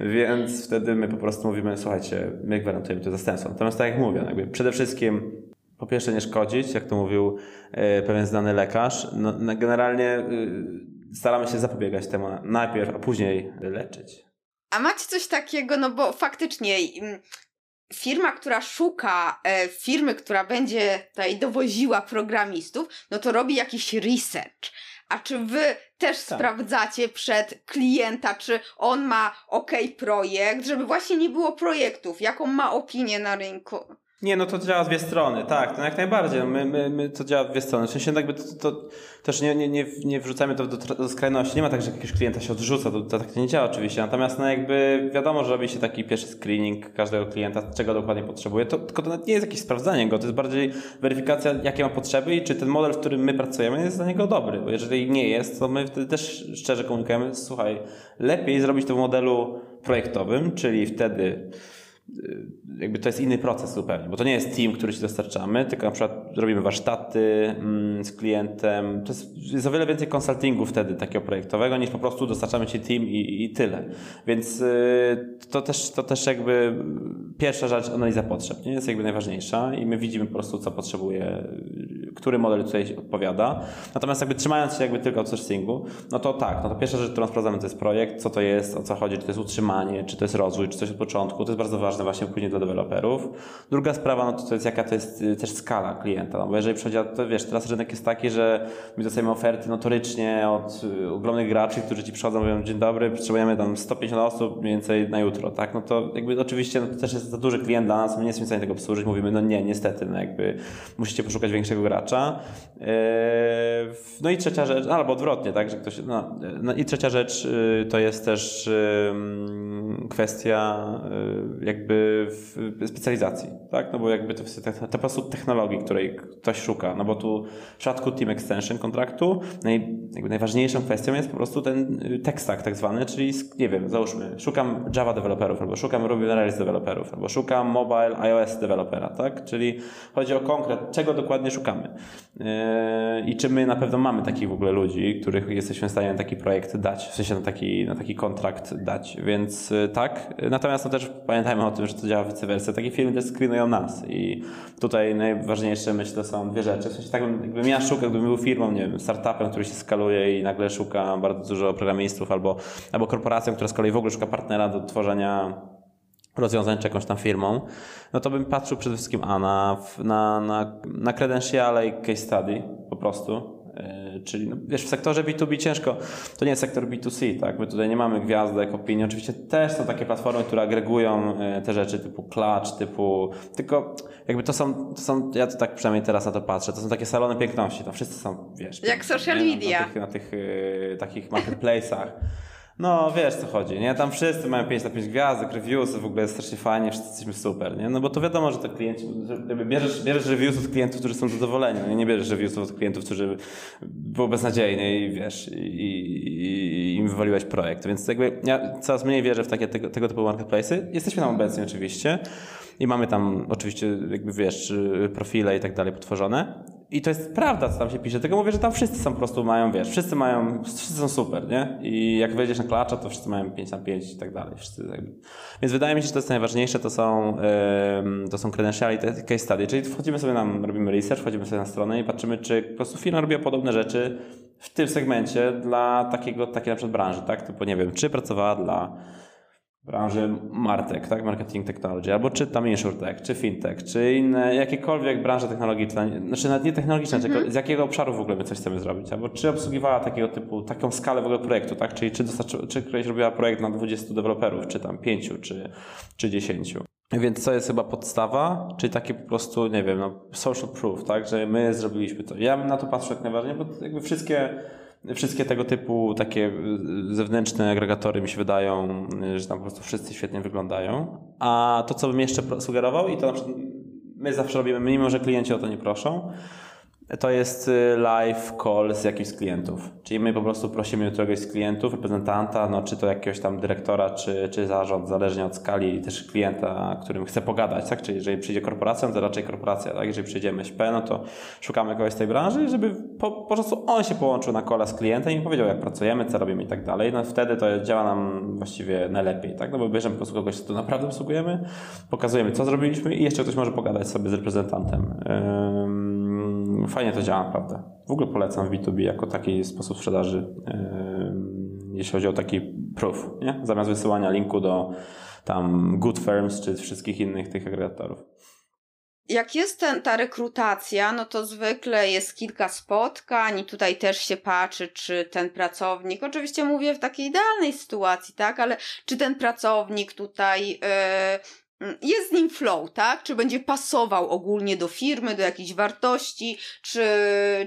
[SPEAKER 2] więc wtedy my po prostu mówimy, słuchajcie, my gwarantujemy to zastępstwo. Natomiast tak jak mówię, jakby przede wszystkim po pierwsze nie szkodzić, jak to mówił e, pewien znany lekarz, no, generalnie y, staramy się zapobiegać temu najpierw, a później leczyć.
[SPEAKER 1] A macie coś takiego, no bo faktycznie mm, firma, która szuka e, firmy, która będzie tutaj dowoziła programistów, no to robi jakiś research. A czy wy też tak. sprawdzacie przed klienta, czy on ma ok projekt, żeby właśnie nie było projektów, jaką ma opinię na rynku?
[SPEAKER 2] Nie, no to działa w dwie strony, tak, to jak najbardziej. No my, my, my to działa w dwie strony. W sensie jakby to, to też nie, nie, nie, nie wrzucamy to do, do skrajności. Nie ma tak, że jakiegoś klienta się odrzuca, to, to tak nie działa oczywiście. Natomiast no jakby wiadomo, że robi się taki pierwszy screening każdego klienta, czego dokładnie potrzebuje. To, tylko to nie jest jakieś sprawdzanie go, to jest bardziej weryfikacja, jakie ma potrzeby i czy ten model, w którym my pracujemy jest dla niego dobry. Bo jeżeli nie jest, to my wtedy też szczerze komunikujemy, słuchaj, lepiej zrobić to w modelu projektowym, czyli wtedy jakby to jest inny proces zupełnie, bo to nie jest team, który ci dostarczamy, tylko na przykład robimy warsztaty mm, z klientem. To jest, jest o wiele więcej konsultingu wtedy takiego projektowego, niż po prostu dostarczamy ci team i, i tyle. Więc y, to, też, to też jakby pierwsza rzecz, analiza potrzeb, nie jest jakby najważniejsza i my widzimy po prostu, co potrzebuje, który model tutaj odpowiada. Natomiast jakby trzymając się jakby tylko outsourcingu, no to tak, no to pierwsza rzecz, którą sprawdzamy, to jest projekt, co to jest, o co chodzi, czy to jest utrzymanie, czy to jest rozwój, czy coś od początku, to jest bardzo ważne właśnie później dla deweloperów. Druga sprawa, no to, to jest jaka to jest y, też skala klienta, no bo jeżeli przychodzi, to wiesz, teraz rynek jest taki, że my dostajemy oferty notorycznie od y, ogromnych graczy, którzy ci przychodzą, mówią, dzień dobry, potrzebujemy tam 150 osób mniej więcej na jutro, tak, no to jakby oczywiście no to też jest za duży klient dla nas, my nie jesteśmy w stanie tego obsłużyć, mówimy, no nie, niestety, no jakby musicie poszukać większego gracza gracza. No i trzecia rzecz, albo odwrotnie, tak, że ktoś, no, no i trzecia rzecz to jest też kwestia jakby specjalizacji, tak, no bo jakby to, to po prostu technologii, której ktoś szuka, no bo tu w przypadku Team Extension kontraktu naj, najważniejszą kwestią jest po prostu ten tech stack tak zwany, czyli nie wiem, załóżmy, szukam Java deweloperów, albo szukam Ruby on Rails deweloperów, albo szukam mobile iOS dewelopera, tak, czyli chodzi o konkret, czego dokładnie szukamy. Yy, i czy my na pewno mamy takich w ogóle ludzi, których jesteśmy w stanie na taki projekt dać, w sensie na taki, na taki kontrakt dać, więc yy, tak, natomiast no też pamiętajmy o tym, że to działa vice versa, takie firmy też screenują nas i tutaj najważniejsze myślę są dwie rzeczy, w sensie tak jakbym ja szukał, gdybym był firmą, nie wiem, startupem, który się skaluje i nagle szuka bardzo dużo programistów albo, albo korporacją, która z kolei w ogóle szuka partnera do tworzenia rozwiązań czy jakąś tam firmą, no to bym patrzył przede wszystkim a na, na, na, na credentiale i case study po prostu. Yy, czyli no, wiesz, w sektorze B2B ciężko, to nie jest sektor B2C, tak? My tutaj nie mamy gwiazdek, opinii. Oczywiście też są takie platformy, które agregują yy, te rzeczy typu Clutch, typu. Tylko jakby to są, to są, ja to tak przynajmniej teraz na to patrzę, to są takie salony piękności, to wszyscy są, wiesz.
[SPEAKER 1] Jak social media.
[SPEAKER 2] Na tych, na tych yy, takich marketplace'ach. No, wiesz co chodzi, nie? Tam wszyscy mają 5 na 5 gwiazdek, reviews, w ogóle jest strasznie fajnie, wszyscy jesteśmy super, nie? No bo to wiadomo, że to klienci, bierzesz, bierzesz reviews od klientów, którzy są zadowoleni, nie, nie bierzesz reviews od klientów, którzy były beznadziejni i wiesz, i, i, i im wywaliłeś projekt. Więc jakby ja coraz mniej wierzę w takie tego, tego typu marketplace'y. Jesteśmy tam obecni oczywiście i mamy tam oczywiście jakby wiesz, profile i tak dalej potworzone, i to jest prawda, co tam się pisze. Tylko mówię, że tam wszyscy są po prostu mają, wiesz, wszyscy mają, wszyscy są super, nie? I jak wejdziesz na klacza, to wszyscy mają 5 na 5 i tak dalej. Wszyscy jakby. Więc wydaje mi się, że to jest najważniejsze, to są, yy, to są credentiale i case study. Czyli wchodzimy sobie nam, robimy research, wchodzimy sobie na stronę i patrzymy, czy po prostu firma robiła podobne rzeczy w tym segmencie dla takiego, takiej na przykład branży, tak? Typu, nie wiem, czy pracowała dla branży Martek, tak? Marketing Technology, albo czy tam InsurTech, czy FinTech, czy inne, jakiekolwiek branże technologiczne, znaczy nawet nie technologiczne, mm -hmm. z jakiego obszaru w ogóle my coś chcemy zrobić, albo czy obsługiwała takiego typu, taką skalę w ogóle projektu, tak? Czyli czy, dostarczy, czy ktoś robiła projekt na 20 deweloperów, czy tam 5, czy, czy 10. Więc co jest chyba podstawa, czyli takie po prostu, nie wiem, no, social proof, tak? Że my zrobiliśmy to. Ja na to patrzę jak najważniej, bo jakby wszystkie Wszystkie tego typu takie y, zewnętrzne agregatory mi się wydają, y, że tam po prostu wszyscy świetnie wyglądają. A to, co bym jeszcze sugerował, i to na przykład my zawsze robimy, mimo że klienci o to nie proszą, to jest y, live call z jakimś z klientów. Czyli my po prostu prosimy któregoś z klientów, reprezentanta, no, czy to jakiegoś tam dyrektora, czy, czy zarząd, zależnie od skali też klienta, którym chce pogadać, tak? Czyli jeżeli przyjdzie korporacja, to raczej korporacja, tak? Jeżeli przyjdzie MŚP, no to szukamy kogoś z tej branży, żeby po, po prostu on się połączył na kola z klientem i powiedział, jak pracujemy, co robimy i tak dalej. No wtedy to działa nam właściwie najlepiej, tak? No bo bierzemy po prostu kogoś, kto naprawdę obsługujemy, pokazujemy, co zrobiliśmy i jeszcze ktoś może pogadać sobie z reprezentantem. Fajnie to działa, naprawdę. W ogóle polecam w B2B jako taki sposób sprzedaży, jeśli chodzi o taki proof, nie? Zamiast wysyłania linku do tam Good Firms czy wszystkich innych tych agregatorów.
[SPEAKER 1] Jak jest ten, ta rekrutacja, no to zwykle jest kilka spotkań i tutaj też się patrzy, czy ten pracownik, oczywiście mówię w takiej idealnej sytuacji, tak, ale czy ten pracownik tutaj yy, jest z nim flow, tak? Czy będzie pasował ogólnie do firmy, do jakichś wartości, czy,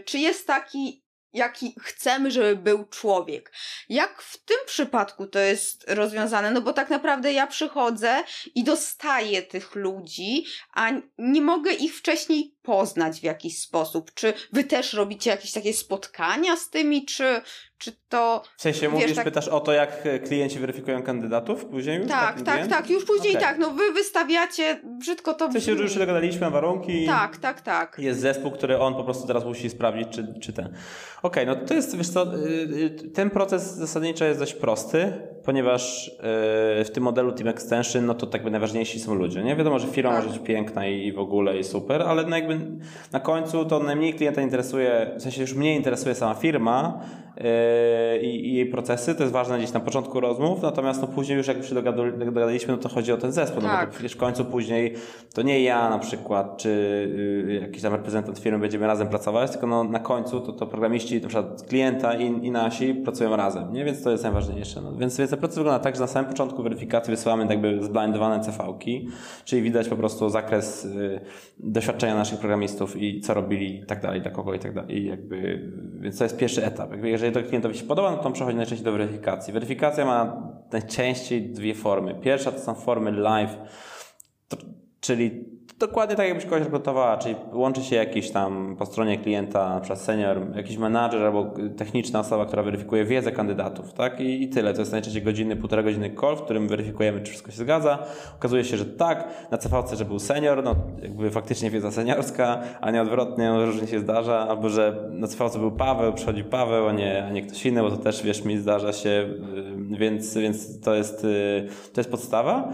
[SPEAKER 1] czy jest taki, jaki chcemy, żeby był człowiek. Jak w tym przypadku to jest rozwiązane? No bo tak naprawdę ja przychodzę i dostaję tych ludzi, a nie mogę ich wcześniej poznać w jakiś sposób. Czy wy też robicie jakieś takie spotkania z tymi, czy, czy to...
[SPEAKER 2] W sensie wiesz, mówisz, tak... pytasz o to, jak klienci weryfikują kandydatów później już?
[SPEAKER 1] Tak, tak, tak, tak, już później okay. tak, no wy wystawiacie, brzydko to
[SPEAKER 2] W sensie już się dogadaliśmy na warunki.
[SPEAKER 1] Tak, tak, tak.
[SPEAKER 2] Jest zespół, który on po prostu teraz musi sprawdzić, czy, czy ten. Okej, okay, no to jest, wiesz co, y, y, ten proces zasadniczo jest dość prosty, ponieważ y, w tym modelu Team Extension, no to tak by najważniejsi są ludzie, nie? Wiadomo, że firma tak. może być piękna i w ogóle i super, ale no jakby na końcu to najmniej klienta interesuje, w sensie już mnie interesuje sama firma, yy, i, jej procesy. To jest ważne gdzieś na początku rozmów, natomiast no później już jak się dogadaliśmy, no to chodzi o ten zespół, tak. no bo tak. przecież w końcu później to nie ja na przykład, czy yy, jakiś tam reprezentant firmy będziemy razem pracować, tylko no na końcu to, to programiści, na przykład klienta i, i nasi pracują razem, nie? Więc to jest najważniejsze. No. Więc, więc ten proces wygląda tak, że na samym początku weryfikacji wysyłamy jakby zblindowane CV-ki, czyli widać po prostu zakres y, doświadczenia naszych programistów i co robili i tak dalej, dla kogo i tak dalej. I jakby, więc to jest pierwszy etap. Jakby jeżeli to klientowi się podoba, no to on przechodzi najczęściej do weryfikacji. Weryfikacja ma najczęściej dwie formy. Pierwsza to są formy live, to, czyli Dokładnie tak, jakbyś kogoś rekrutowała, czyli łączy się jakiś tam po stronie klienta, na przykład senior, jakiś menadżer albo techniczna osoba, która weryfikuje wiedzę kandydatów, tak? I, I, tyle. To jest najczęściej godziny, półtora godziny call, w którym weryfikujemy, czy wszystko się zgadza. Okazuje się, że tak. Na CVC, że był senior, no jakby faktycznie wiedza seniorska, a nie odwrotnie, no, różnie się zdarza. Albo, że na CVC był Paweł, przychodzi Paweł, a nie, a nie ktoś inny, bo to też, wiesz, mi zdarza się, y, więc, więc to jest, y, to jest podstawa.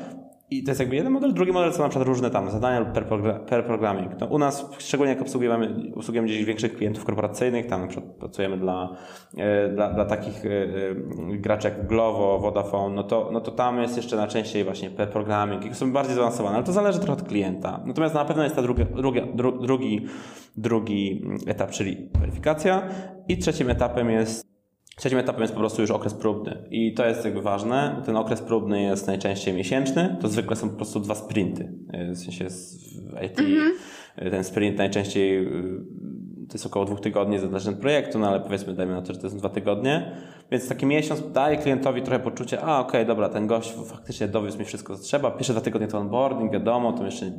[SPEAKER 2] I to jest jakby jeden model. Drugi model to na przykład różne tam zadania per, per programming. No, u nas, szczególnie jak obsługujemy, obsługujemy gdzieś większych klientów korporacyjnych, tam pracujemy dla, e, dla, dla takich e, e, graczy jak Glovo, Vodafone, no to, no to tam jest jeszcze najczęściej właśnie per programming są bardziej zaawansowane, ale to zależy trochę od klienta. Natomiast na pewno jest ta druga, druga, dru, drugi, drugi etap, czyli weryfikacja i trzecim etapem jest Trzecim etapem jest po prostu już okres próbny i to jest jakby ważne. Ten okres próbny jest najczęściej miesięczny, to zwykle są po prostu dwa sprinty. W sensie w IT mm -hmm. ten sprint najczęściej y, to jest około dwóch tygodni, zależy od projektu, no ale powiedzmy, dajmy na to, że to są dwa tygodnie. Więc taki miesiąc daje klientowi trochę poczucie, a okej, okay, dobra, ten gość faktycznie dowiózł mi wszystko, co trzeba. Pierwsze dwa tygodnie to onboarding, wiadomo, to jeszcze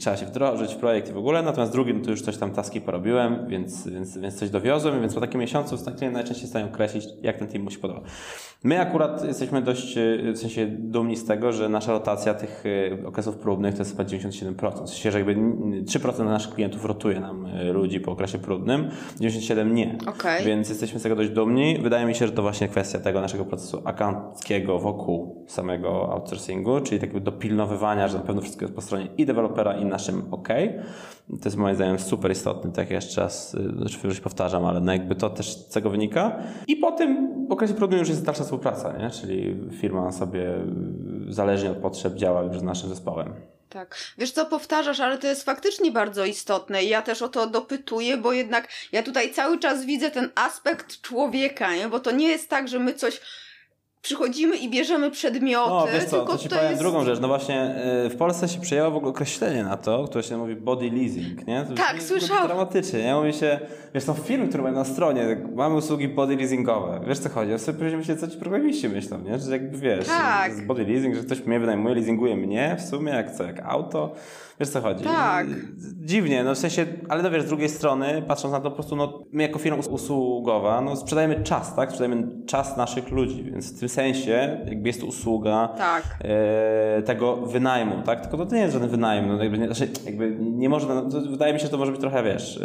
[SPEAKER 2] trzeba się wdrożyć w projekt i w ogóle, natomiast drugim to już coś tam taski porobiłem, więc, więc, więc coś dowiozłem, więc po takim miesiącu najczęściej stają określić, jak ten team mu się podoba. My akurat jesteśmy dość w sensie dumni z tego, że nasza rotacja tych e, okresów próbnych to jest chyba 97%. W sensie, że jakby 3% naszych klientów rotuje nam e, ludzi po okresie próbnym, 97% nie.
[SPEAKER 1] Okay.
[SPEAKER 2] Więc jesteśmy z tego dość dumni. Wydaje mi się, że to właśnie kwestia tego naszego procesu akanckiego wokół samego outsourcingu, czyli takiego dopilnowywania, że na pewno wszystko jest po stronie i i naszym OK. To jest moim zdaniem super istotne, tak jeszcze raz, y, już powtarzam, ale no jakby to też z tego wynika. I po tym okresie próbnym już jest dalsza współpraca, nie? czyli firma sobie zależnie od potrzeb działa już z naszym zespołem.
[SPEAKER 1] Tak. Wiesz co, powtarzasz, ale to jest faktycznie bardzo istotne i ja też o to dopytuję, bo jednak ja tutaj cały czas widzę ten aspekt człowieka, nie? bo to nie jest tak, że my coś przychodzimy i bierzemy przedmioty.
[SPEAKER 2] No wiesz co, to ci to powiem jest... drugą rzecz. No właśnie y, w Polsce się przyjęło w ogóle określenie na to, które się mówi body leasing, nie? To
[SPEAKER 1] tak, słyszałam.
[SPEAKER 2] Dramatycznie, nie? Mówi się, wiesz, są firmy, które mają na stronie, mamy usługi body leasingowe. Wiesz co chodzi? Ja sobie powiedziałem się, co ci programiści myślą, nie? Że jakby wiesz, tak. body leasing, że ktoś mnie wynajmuje, leasinguje mnie w sumie, jak co, jak auto. Wiesz co chodzi?
[SPEAKER 1] Tak.
[SPEAKER 2] Dziwnie, no w sensie, ale no wiesz, z drugiej strony, patrząc na to po prostu, no my jako firma usługowa, no sprzedajemy czas, tak? Sprzedajemy czas naszych ludzi, więc w tym sensie jakby jest to usługa
[SPEAKER 1] tak.
[SPEAKER 2] e, tego wynajmu, tak? Tylko to nie jest żaden wynajem, no jakby nie, znaczy, jakby nie można, no, wydaje mi się, że to może być trochę, wiesz,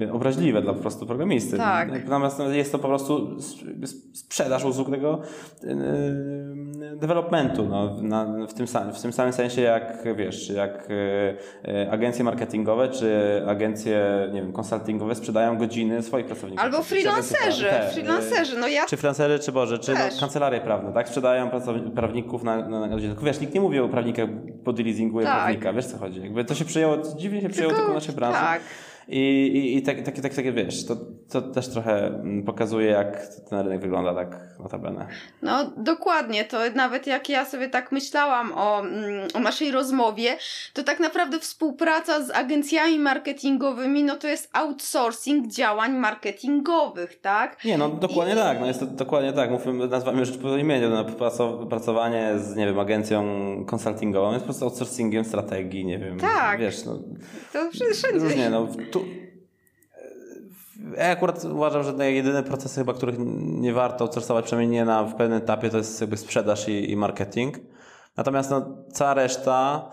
[SPEAKER 2] e, obraźliwe dla po prostu programisty.
[SPEAKER 1] Tak.
[SPEAKER 2] Natomiast no, jest to po prostu sprzedaż usług tego e, developmentu, no, na, w, tym, w tym samym sensie jak, wiesz, jak jak e, e, agencje marketingowe czy agencje, nie wiem, konsultingowe sprzedają godziny swoich pracowników.
[SPEAKER 1] Albo freelancerzy, te, freelancerzy, no ja...
[SPEAKER 2] Czy freelancerzy, czy Boże, czy no, kancelarie prawne, tak? Sprzedają prawników na, na, na godzinę. Tylko wiesz, nikt nie mówi o prawnikach, body leasinguje tak. prawnika, wiesz co chodzi? Jakby to się przyjęło, dziwnie się przyjęło tylko, tylko w naszej branży.
[SPEAKER 1] Tak.
[SPEAKER 2] I, i, i takie, tak, tak, tak, wiesz, to, to też trochę mm, pokazuje, jak ten rynek wygląda tak notabene.
[SPEAKER 1] No dokładnie, to nawet jak ja sobie tak myślałam o, mm, o naszej rozmowie, to tak naprawdę współpraca z agencjami marketingowymi, no to jest outsourcing działań marketingowych, tak?
[SPEAKER 2] Nie, no dokładnie I... tak, no jest to dokładnie tak, mówimy, nazywamy rzecz po imieniu, no, pracowanie z, nie wiem, agencją konsultingową jest po prostu outsourcingiem strategii, nie wiem.
[SPEAKER 1] Tak.
[SPEAKER 2] Wiesz, no.
[SPEAKER 1] To wszędzie.
[SPEAKER 2] Różnie, no. Ja akurat uważam, że jedyne procesy chyba, których nie warto outsourcować, przynajmniej nie na, w pewnym etapie, to jest jakby sprzedaż i, i marketing. Natomiast no, cała reszta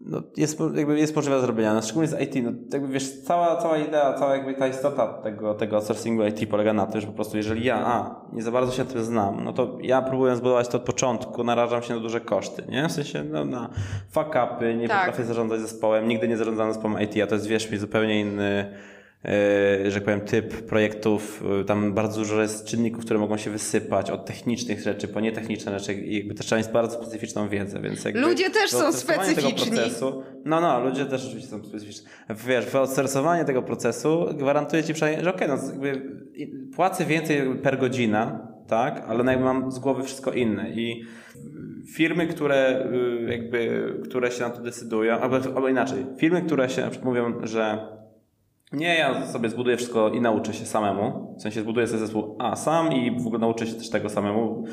[SPEAKER 2] no, jest, jakby jest możliwe zrobienia, no, szczególnie z IT. No, jakby wiesz, cała, cała idea, cała jakby ta istota tego, tego outsourcingu IT polega na tym, że po prostu jeżeli ja a, nie za bardzo się tym znam, no to ja próbuję zbudować to od początku, narażam się na duże koszty, nie? W sensie no, na fuck upy, nie tak. potrafię zarządzać zespołem, nigdy nie zarządzałem zespołem IT, a to jest, wiesz mi, zupełnie inny że tak powiem, typ projektów, tam bardzo dużo jest czynników, które mogą się wysypać od technicznych rzeczy po nietechniczne rzeczy i jakby też trzeba mieć bardzo specyficzną wiedzę, więc jakby
[SPEAKER 1] Ludzie też są specyficzni.
[SPEAKER 2] Procesu, no, no, ludzie też oczywiście są specyficzni. Wiesz, wyodstresowanie tego procesu gwarantuje ci przynajmniej, że okej, okay, no jakby płacę więcej per godzina, tak, ale jakby mam z głowy wszystko inne i firmy, które y, jakby, które się na to decydują, albo, albo inaczej, firmy, które się na przykład mówią, że nie, ja sobie zbuduję wszystko i nauczę się samemu. W sensie zbuduję sobie zespół A sam i w ogóle nauczę się też tego samemu.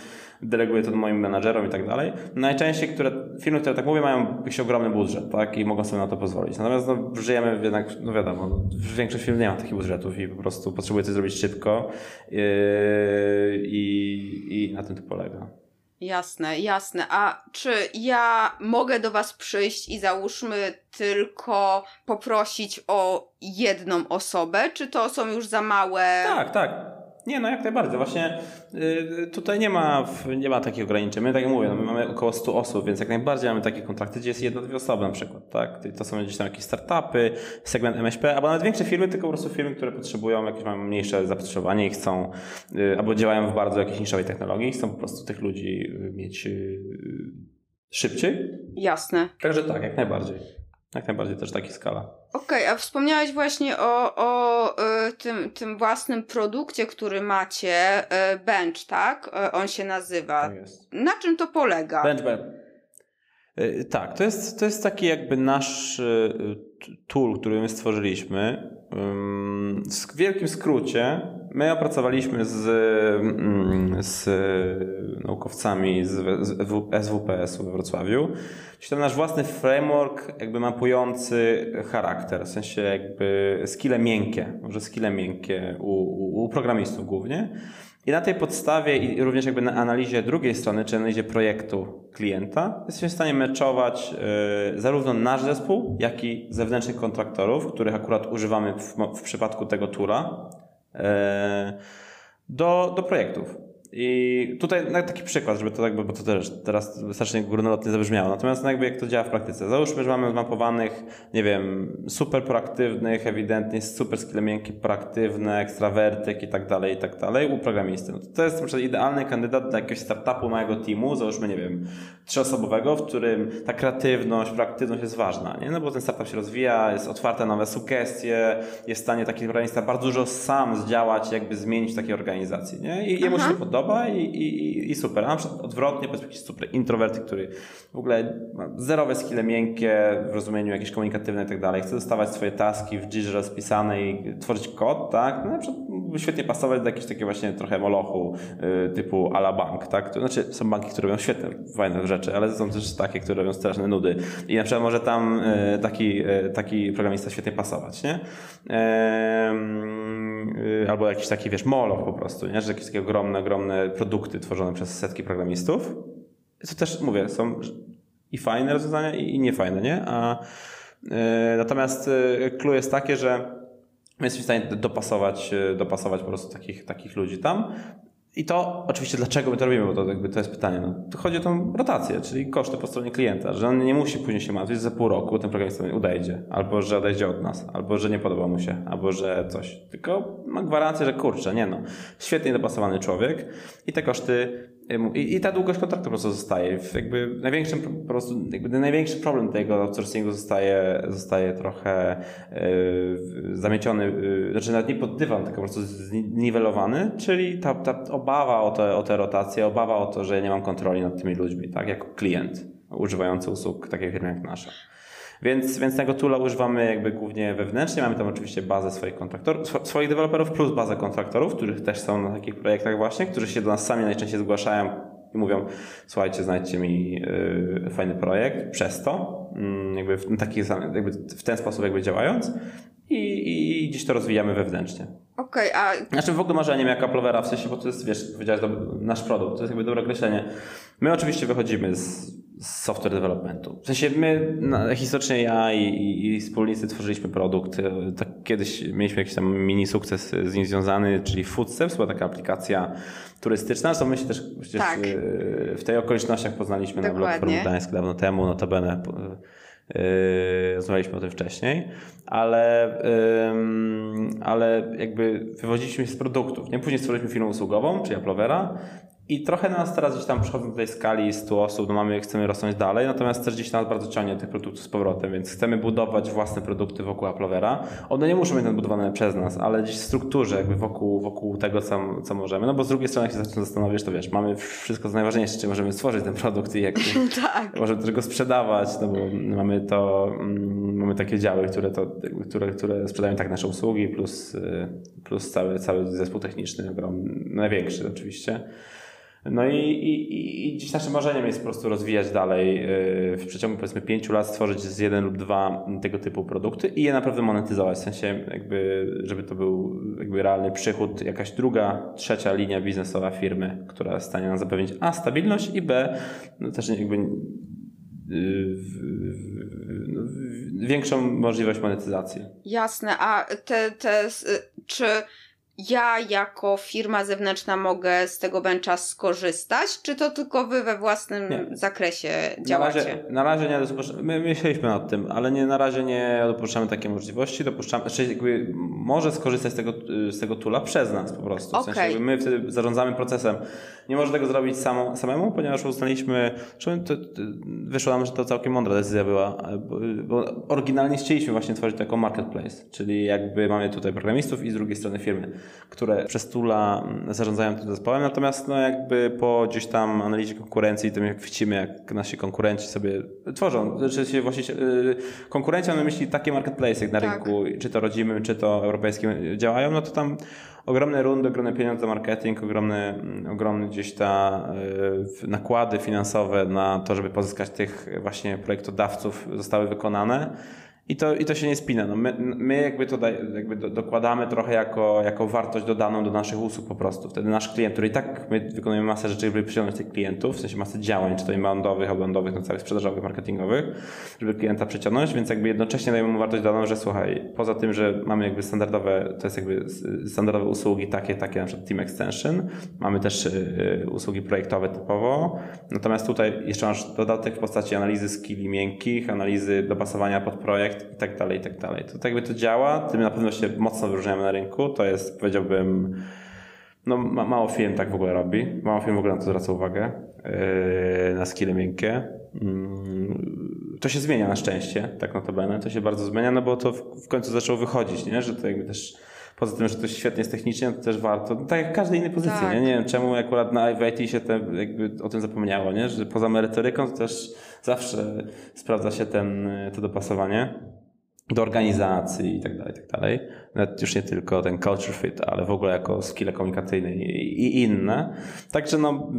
[SPEAKER 2] Deleguję to moim menadżerom i tak dalej. Najczęściej które, firmy, które tak mówią, mają jakiś ogromny budżet, tak? I mogą sobie na to pozwolić. Natomiast no, żyjemy jednak, no wiadomo, większość firm nie ma takich budżetów i po prostu potrzebuje coś zrobić szybko. Yy, I, i na tym to polega.
[SPEAKER 1] Jasne, jasne. A czy ja mogę do Was przyjść i załóżmy tylko poprosić o jedną osobę, czy to są już za małe?
[SPEAKER 2] Tak, tak. Nie, no jak najbardziej. Właśnie y, tutaj nie ma, nie ma takich ograniczeń. My, tak jak mówię, no, my mamy około 100 osób, więc jak najbardziej mamy takie kontrakty, gdzie jest jedna, dwie osoby na przykład, tak? To są gdzieś tam jakieś startupy, segment MŚP, albo nawet większe firmy, tylko po prostu firmy, które potrzebują jakieś mają mniejsze zapotrzebowanie i chcą, y, albo działają w bardzo jakiejś niszowej technologii i chcą po prostu tych ludzi y, mieć szybciej.
[SPEAKER 1] Jasne.
[SPEAKER 2] Także tak, jak najbardziej. Jak najbardziej też taka skala.
[SPEAKER 1] Okej, okay, a wspomniałeś właśnie o, o y, tym, tym własnym produkcie, który macie, y, Bench, tak? Y, on się nazywa. Tak jest. Na czym to polega?
[SPEAKER 2] Bench, Bench. Tak, to jest, to jest taki jakby nasz tool, który my stworzyliśmy. W wielkim skrócie, my opracowaliśmy z, mm, z naukowcami z SWPS-u we Wrocławiu. Czyli to nasz własny framework jakby mapujący charakter, w sensie jakby skille miękkie, może skille miękkie u, u, u programistów głównie. I na tej podstawie i również jakby na analizie drugiej strony, czy analizie projektu klienta, jesteśmy w stanie meczować y, zarówno nasz zespół, jak i zewnętrznych kontraktorów, których akurat używamy w, w przypadku tego tura, do, do projektów. I tutaj taki przykład, żeby to jakby, bo to też teraz strasznie górnolotnie zabrzmiało. Natomiast no jakby jak to działa w praktyce. Załóżmy, że mamy zmapowanych, nie wiem, super proaktywnych, ewidentnie super skille miękkie, proaktywne, ekstrawertyk i tak dalej, i tak dalej u programisty. No to, to jest na przykład idealny kandydat do jakiegoś startupu małego teamu, załóżmy, nie wiem, trzyosobowego, w którym ta kreatywność, proaktywność jest ważna, nie? No bo ten startup się rozwija, jest otwarta na nowe sugestie, jest w stanie taki programista bardzo dużo sam zdziałać, jakby zmienić w takiej organizacji, nie? I jemu się podoba podoba i, i, i super. A na przykład odwrotnie, powiedzmy jakiś super introwerty, który w ogóle ma zerowe skille miękkie w rozumieniu jakieś komunikatywne i tak dalej, chce dostawać swoje taski w Jirze rozpisane i tworzyć kod, tak? No na przykład świetnie pasować do jakiegoś takiego właśnie trochę molochu y, typu ala bank, tak? To znaczy są banki, które robią świetne, fajne rzeczy, ale są też takie, które robią straszne nudy. I na przykład może tam y, taki, y, taki programista świetnie pasować, nie? albo jakiś taki, wiesz, moloch po prostu, nie? Że jakieś takie ogromne, ogromne produkty tworzone przez setki programistów. Co też, mówię, są i fajne rozwiązania, i niefajne, nie? A, natomiast clue jest takie, że My jesteśmy w stanie dopasować, e, dopasować po prostu takich, takich ludzi tam. I to oczywiście dlaczego my to robimy, bo to, jakby to jest pytanie. No, to chodzi o tą rotację, czyli koszty po stronie klienta, że on nie musi później się martwić, że za pół roku ten programista odejdzie, albo że odejdzie od nas, albo że nie podoba mu się, albo że coś. Tylko ma gwarancję, że kurczę, nie no, świetnie dopasowany człowiek i te koszty i, I, ta długość kontraktu po prostu zostaje. Jakby największym, po prostu, jakby największy problem tego outsourcingu zostaje, zostaje trochę yy, zamieciony, yy, znaczy nawet nie pod dywan, tylko po prostu zniwelowany, czyli ta, ta obawa o te, o te rotacje, obawa o to, że ja nie mam kontroli nad tymi ludźmi, tak, jako klient używający usług takiej firmy jak nasza. Więc, więc tego toola używamy jakby głównie wewnętrznie. Mamy tam oczywiście bazę swoich kontraktorów, swoich deweloperów plus bazę kontraktorów, których też są na takich projektach właśnie, którzy się do nas sami najczęściej zgłaszają i mówią, słuchajcie, znajdźcie mi yy, fajny projekt przez to, jakby, w, taki, jakby w ten sposób jakby działając i, i gdzieś to rozwijamy wewnętrznie.
[SPEAKER 1] Okej, okay, a...
[SPEAKER 2] Znaczy w ogóle marzeniem jak Applewera, w sensie, bo to jest, wiesz, powiedziałeś, nasz produkt, to jest jakby dobre określenie. My oczywiście wychodzimy z z software developmentu. W sensie my, no, historycznie ja i, i, i, wspólnicy tworzyliśmy produkt. E, tak kiedyś mieliśmy jakiś tam mini sukces z nim związany, czyli Foodsteps, była taka aplikacja turystyczna. Zresztą my się też przecież tak. E, w tej okolicznościach poznaliśmy Dokładnie. na Blog Forum Gdańsk dawno temu, notabene Yy, rozmawialiśmy o tym wcześniej, ale, yy, ale jakby wywodziliśmy się z produktów. Nie? Później stworzyliśmy firmę usługową, czyli Applovera i trochę nas teraz gdzieś tam przychodzą do tej skali 100 osób, no mamy, chcemy rosnąć dalej, natomiast też gdzieś nas bardzo ciągnie tych produktów z powrotem, więc chcemy budować własne produkty wokół Applovera. One nie muszą być budowane przez nas, ale gdzieś w strukturze, jakby wokół, wokół tego, co, co możemy. No bo z drugiej strony, jak się zastanowić, to wiesz, mamy wszystko co najważniejsze, czy możemy stworzyć ten produkt i jak [laughs] tak. możemy też go sprzedawać, no bo mamy to, mm, mamy takie działy, które, to, które, które sprzedają tak nasze usługi, plus, y, plus cały, cały zespół techniczny, największy oczywiście. No i, i, i dziś naszym marzeniem jest po prostu rozwijać dalej y, w przeciągu powiedzmy pięciu lat, stworzyć z jeden lub dwa tego typu produkty i je naprawdę monetyzować, w sensie jakby, żeby to był jakby realny przychód, jakaś druga, trzecia linia biznesowa firmy, która jest w stanie nam zapewnić a stabilność i b no też jakby y, no, większą możliwość monetyzacji.
[SPEAKER 1] Jasne, a te, te czy ja jako firma zewnętrzna mogę z tego bencha skorzystać, czy to tylko wy we własnym nie. zakresie działacie?
[SPEAKER 2] Na razie, na razie nie dopuszczamy, my myśleliśmy nad tym, ale nie, na razie nie dopuszczamy takiej możliwości, dopuszczamy, znaczy jakby może skorzystać z tego, z tego tula przez nas po prostu, w okay. sensie my wtedy zarządzamy procesem. Nie może tego zrobić samo, samemu, ponieważ uznaliśmy, to, to, wyszło nam, że to całkiem mądra decyzja była, bo, bo oryginalnie chcieliśmy właśnie tworzyć taką marketplace, czyli jakby mamy tutaj programistów i z drugiej strony firmy które przez Tula mm, zarządzają tym zespołem, natomiast no jakby po gdzieś tam analizie konkurencji, tym jak widzimy, jak nasi konkurenci sobie tworzą, czy się właśnie y, konkurencja na myśli takie marketplace jak na tak. rynku, czy to rodzimym, czy to europejskim działają, no to tam ogromne rundy, ogromne pieniądze za marketing, ogromne, mm, ogromne gdzieś ta y, nakłady finansowe na to, żeby pozyskać tych właśnie projektodawców zostały wykonane. I to, I to się nie spina. No my, my jakby to daj, jakby do, dokładamy trochę jako, jako wartość dodaną do naszych usług po prostu. Wtedy nasz klient, który i tak my wykonujemy masę rzeczy, żeby przyciągnąć tych klientów, w sensie masę działań, czy to inboundowych, outboundowych, no całych sprzedażowych, marketingowych, żeby klienta przyciągnąć, więc jakby jednocześnie dajemy mu wartość dodaną, że słuchaj, poza tym, że mamy jakby standardowe, to jest jakby standardowe usługi takie, takie na przykład Team Extension, mamy też y, usługi projektowe typowo, natomiast tutaj jeszcze masz dodatek w postaci analizy skilli miękkich, analizy dopasowania pod projekt, i tak dalej, i tak dalej. To tak jakby to działa, tym na pewno się mocno wyróżniamy na rynku, to jest powiedziałbym no ma, mało firm tak w ogóle robi, mało firm w ogóle na to zwraca uwagę, yy, na skille miękkie. Yy, to się zmienia na szczęście, tak notabene, to się bardzo zmienia, no bo to w, w końcu zaczęło wychodzić, nie? że to jakby też poza tym, że to świetnie jest technicznie, to też warto, no tak jak każdej innej pozycji, tak. nie? nie wiem czemu akurat na IT się te, jakby o tym zapomniało, nie? że poza merytoryką to też zawsze sprawdza się ten, to dopasowanie do organizacji i tak dalej, i tak dalej. Nawet już nie tylko ten culture fit, ale w ogóle jako skille komunikacyjne i, inne. Także no,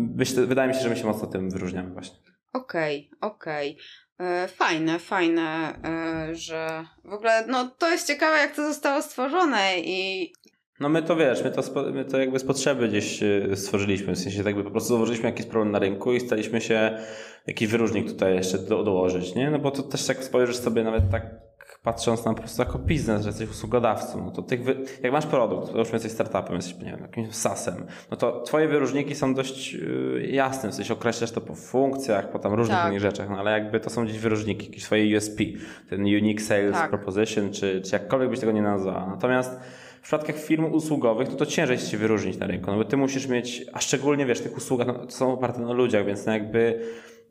[SPEAKER 2] wydaje mi się, że my się mocno tym wyróżniamy właśnie.
[SPEAKER 1] Okej, okay, okej. Okay. Fajne, fajne, e, że w ogóle, no to jest ciekawe, jak to zostało stworzone i
[SPEAKER 2] no my to wiesz, my to, my to jakby z potrzeby gdzieś e, stworzyliśmy, w sensie tak jakby po prostu zauważyliśmy jakiś problem na rynku i staliśmy się jakiś wyróżnik tutaj jeszcze do, dołożyć, nie? No bo to też jak spojrzysz sobie nawet tak patrząc na po prostu jako biznes, że jesteś usługodawcą, no to tych wy... jak masz produkt, to już jesteś startupem, jesteś nie wiem, jakimś SaaSem, no to twoje wyróżniki są dość yy, jasne, w sensie określasz to po funkcjach, po tam różnych tak. innych rzeczach, no ale jakby to są gdzieś wyróżniki, jakieś swoje USP, ten Unique Sales tak. Proposition, czy, czy jakkolwiek byś tego nie nazwała. Natomiast w przypadkach firm usługowych, to to ciężej jest się wyróżnić na rynku, no bo ty musisz mieć, a szczególnie wiesz, tych usługach no, są oparte na ludziach, więc no jakby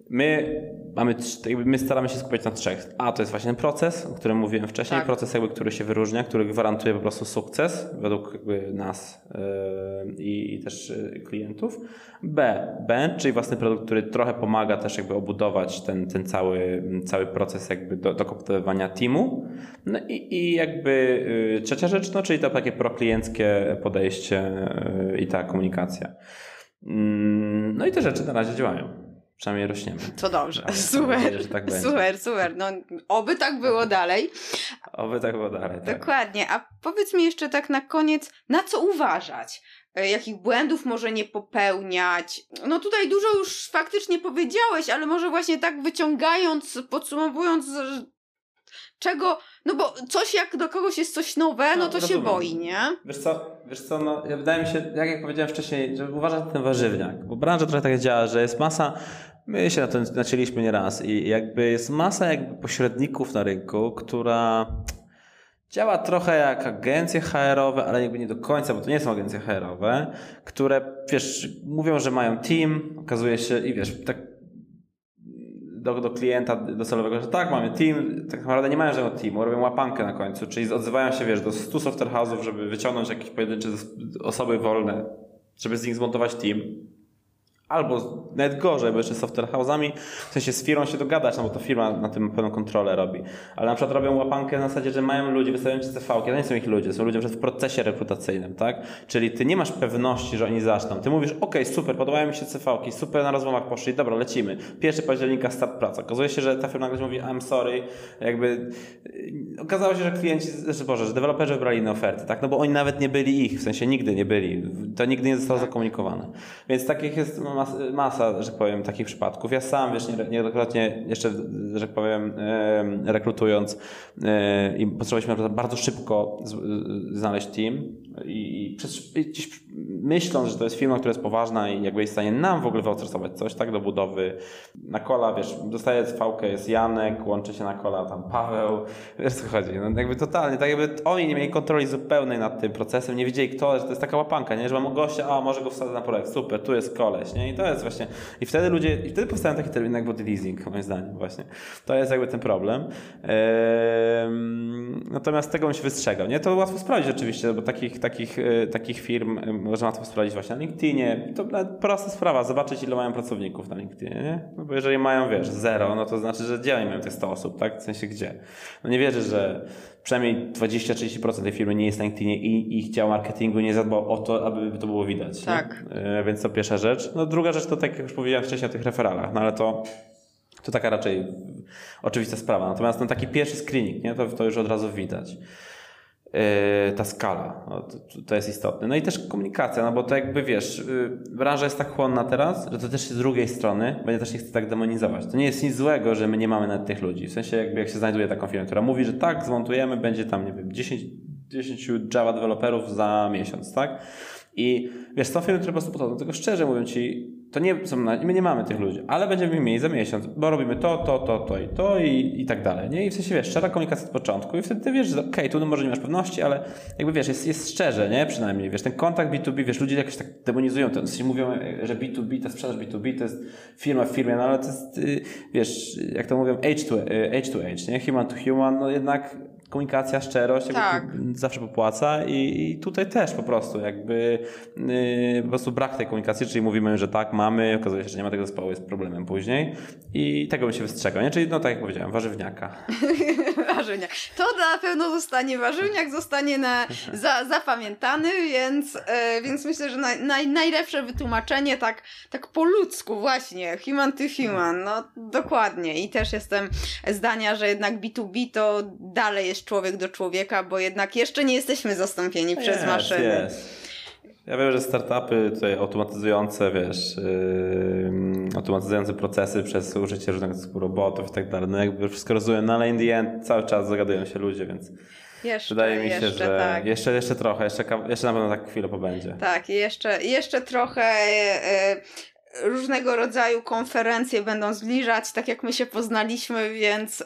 [SPEAKER 2] my mamy, my staramy się skupiać na trzech. A to jest właśnie ten proces, o którym mówiłem wcześniej, tak. proces jakby, który się wyróżnia, który gwarantuje po prostu sukces według nas yy, i, też yy, klientów. B, bench, czyli własny produkt, który trochę pomaga też jakby obudować ten, ten cały, cały proces jakby do, teamu. No i, i jakby yy, trzecia rzecz, no czyli to takie proklienckie podejście i ta komunikacja. Mm, no i te rzeczy na razie działają. Przynajmniej rośniemy.
[SPEAKER 1] To dobrze. super. Nadzieję, tak super, super. No, oby tak było [laughs] dalej.
[SPEAKER 2] Oby tak było dalej. Tak.
[SPEAKER 1] Dokładnie. A powiedz mi jeszcze tak na koniec, na co uważać? E, jakich błędów może nie popełniać? No tutaj dużo już faktycznie powiedziałeś, ale może właśnie tak wyciągając, podsumowując, czego, no bo coś jak do kogoś jest coś nowe, no, no to rozumiem. się boi, nie?
[SPEAKER 2] Wiesz co, wiesz co, no wydaje mi się, jak, jak powiedziałem wcześniej, że uważam ten warzywniak, bo branża trochę tak działa, że jest masa My się na to nacięliśmy nieraz i jakby jest masa jakby pośredników na rynku, która działa trochę jak agencje HR-owe, ale jakby nie do końca, bo to nie są agencje HR-owe, które, wiesz, mówią, że mają team, okazuje się i wiesz, tak do, do klienta docelowego, że tak, mamy team, tak naprawdę nie mają żadnego teamu, robią łapankę na końcu, czyli odzywają się, wiesz, do 100 software house'ów, żeby wyciągnąć jakieś pojedyncze osoby wolne, żeby z nich zmontować team Albo nawet gorzej, bo jeszcze software house'ami, w sensie z firmą się dogadać, no bo to firma na tym pewną kontrolę robi. Ale na przykład robią łapankę na zasadzie, że mają ludzi, wystawiają ci CV, to nie są ich ludzie, są ludzie w procesie rekrutacyjnym, tak? Czyli ty nie masz pewności, że oni zaczną. Ty mówisz, ok, super, podobają mi się CV, super na rozmowach poszli, dobra, lecimy. Pierwszy października start praca. Okazuje się, że ta firma nagle mówi, I'm sorry, jakby okazało się, że klienci, znaczy Boże, że deweloperzy wybrali inne oferty, tak? No bo oni nawet nie byli ich, w sensie nigdy nie byli. To nigdy nie zostało tak. zakomunikowane. Więc takich jest mas, masa, że powiem, takich przypadków. Ja sam, wiesz, niejednokrotnie jeszcze, że tak powiem, rekrutując i potrzebowaliśmy bardzo szybko znaleźć team i, gdzieś myśląc, że to jest firma, która jest poważna i jakby jest w stanie nam w ogóle wyoutsourcować coś, tak, do budowy. Na kola, wiesz, dostaje fałkę, jest Janek, łączy się na kola tam Paweł, wiesz co chodzi, no jakby totalnie, tak jakby oni nie mieli kontroli zupełnej nad tym procesem, nie wiedzieli kto, że to jest taka łapanka, nie, że mam gościa, a może go wsadzę na projekt, super, tu jest koleś, nie, i to jest właśnie, i wtedy ludzie, i wtedy powstają takie terminy jak body leasing, moim zdaniem właśnie. To jest jakby ten problem. Natomiast tego bym się wystrzegał, nie, to łatwo sprawdzić oczywiście, bo takich, takich, e, takich firm e, można łatwo sprawdzić właśnie na LinkedInie. To prosta sprawa, zobaczyć ile mają pracowników na LinkedInie, nie? No bo jeżeli mają, wiesz, zero, no to znaczy, że gdzie oni mają te 100 osób, tak? W sensie gdzie? No nie wierzę, że przynajmniej 20-30% tej firmy nie jest na LinkedInie i ich dział marketingu nie zadbał o to, aby to było widać.
[SPEAKER 1] Tak.
[SPEAKER 2] E, więc to pierwsza rzecz. No druga rzecz to tak jak już powiedziałem wcześniej o tych referalach, no ale to to taka raczej oczywista sprawa. Natomiast ten taki pierwszy screening, nie? To, to już od razu widać. Yy, ta skala, no, to, jest istotne. No i też komunikacja, no bo to jakby wiesz, yy, branża jest tak chłonna teraz, że to też z drugiej strony, bo ja też nie chcę tak demonizować. To nie jest nic złego, że my nie mamy nawet tych ludzi. W sensie jakby jak się znajduje taką firmę, która mówi, że tak, zmontujemy, będzie tam, nie wiem, 10, 10 Java deweloperów za miesiąc, tak? I wiesz, są firmy, które po prostu podchodzą, tylko szczerze mówią ci, to nie są, my nie mamy tych ludzi, ale będziemy mieli za miesiąc, bo robimy to, to, to, to i to i, i tak dalej, nie? I w sensie, wiesz, szczera komunikacja od początku i wtedy ty wiesz, że okej, okay, tu może nie masz pewności, ale jakby wiesz, jest, jest szczerze, nie? Przynajmniej, wiesz, ten kontakt B2B, wiesz, ludzie jakoś tak demonizują to, w sensie mówią, że B2B, ta sprzedaż B2B to jest firma w firmie, no ale to jest, y, wiesz, jak to mówią, age to, age to age, nie? Human to human, no jednak komunikacja, szczerość tak. zawsze popłaca i, i, tutaj też po prostu jakby yy, po prostu brak tej komunikacji, czyli mówimy, że tak, mamy, okazuje się, że nie ma tego zespołu, jest problemem później i tego bym się wystrzegał, nie? Czyli no tak jak powiedziałem, warzywniaka. [laughs]
[SPEAKER 1] Warzywniak. To na pewno zostanie warzywniak, zostanie na, za, zapamiętany, więc, yy, więc myślę, że naj, naj, najlepsze wytłumaczenie tak, tak po ludzku właśnie, human to human, no dokładnie i też jestem zdania, że jednak B2B to dalej jest człowiek do człowieka, bo jednak jeszcze nie jesteśmy zastąpieni yes, przez maszyny. Yes.
[SPEAKER 2] Ja wiem, że startupy tutaj automatyzujące, wiesz, yy, automatyzujące procesy przez użycie typu robotów i tak dalej, no jakby wszystko rozumiem, no ale in the end cały czas zagadują się ludzie, więc jeszcze, wydaje mi się, jeszcze, że tak. jeszcze, jeszcze trochę, jeszcze, jeszcze na pewno tak chwilę pobędzie.
[SPEAKER 1] Tak, jeszcze, jeszcze trochę yy, różnego rodzaju konferencje będą zbliżać, tak jak my się poznaliśmy, więc y,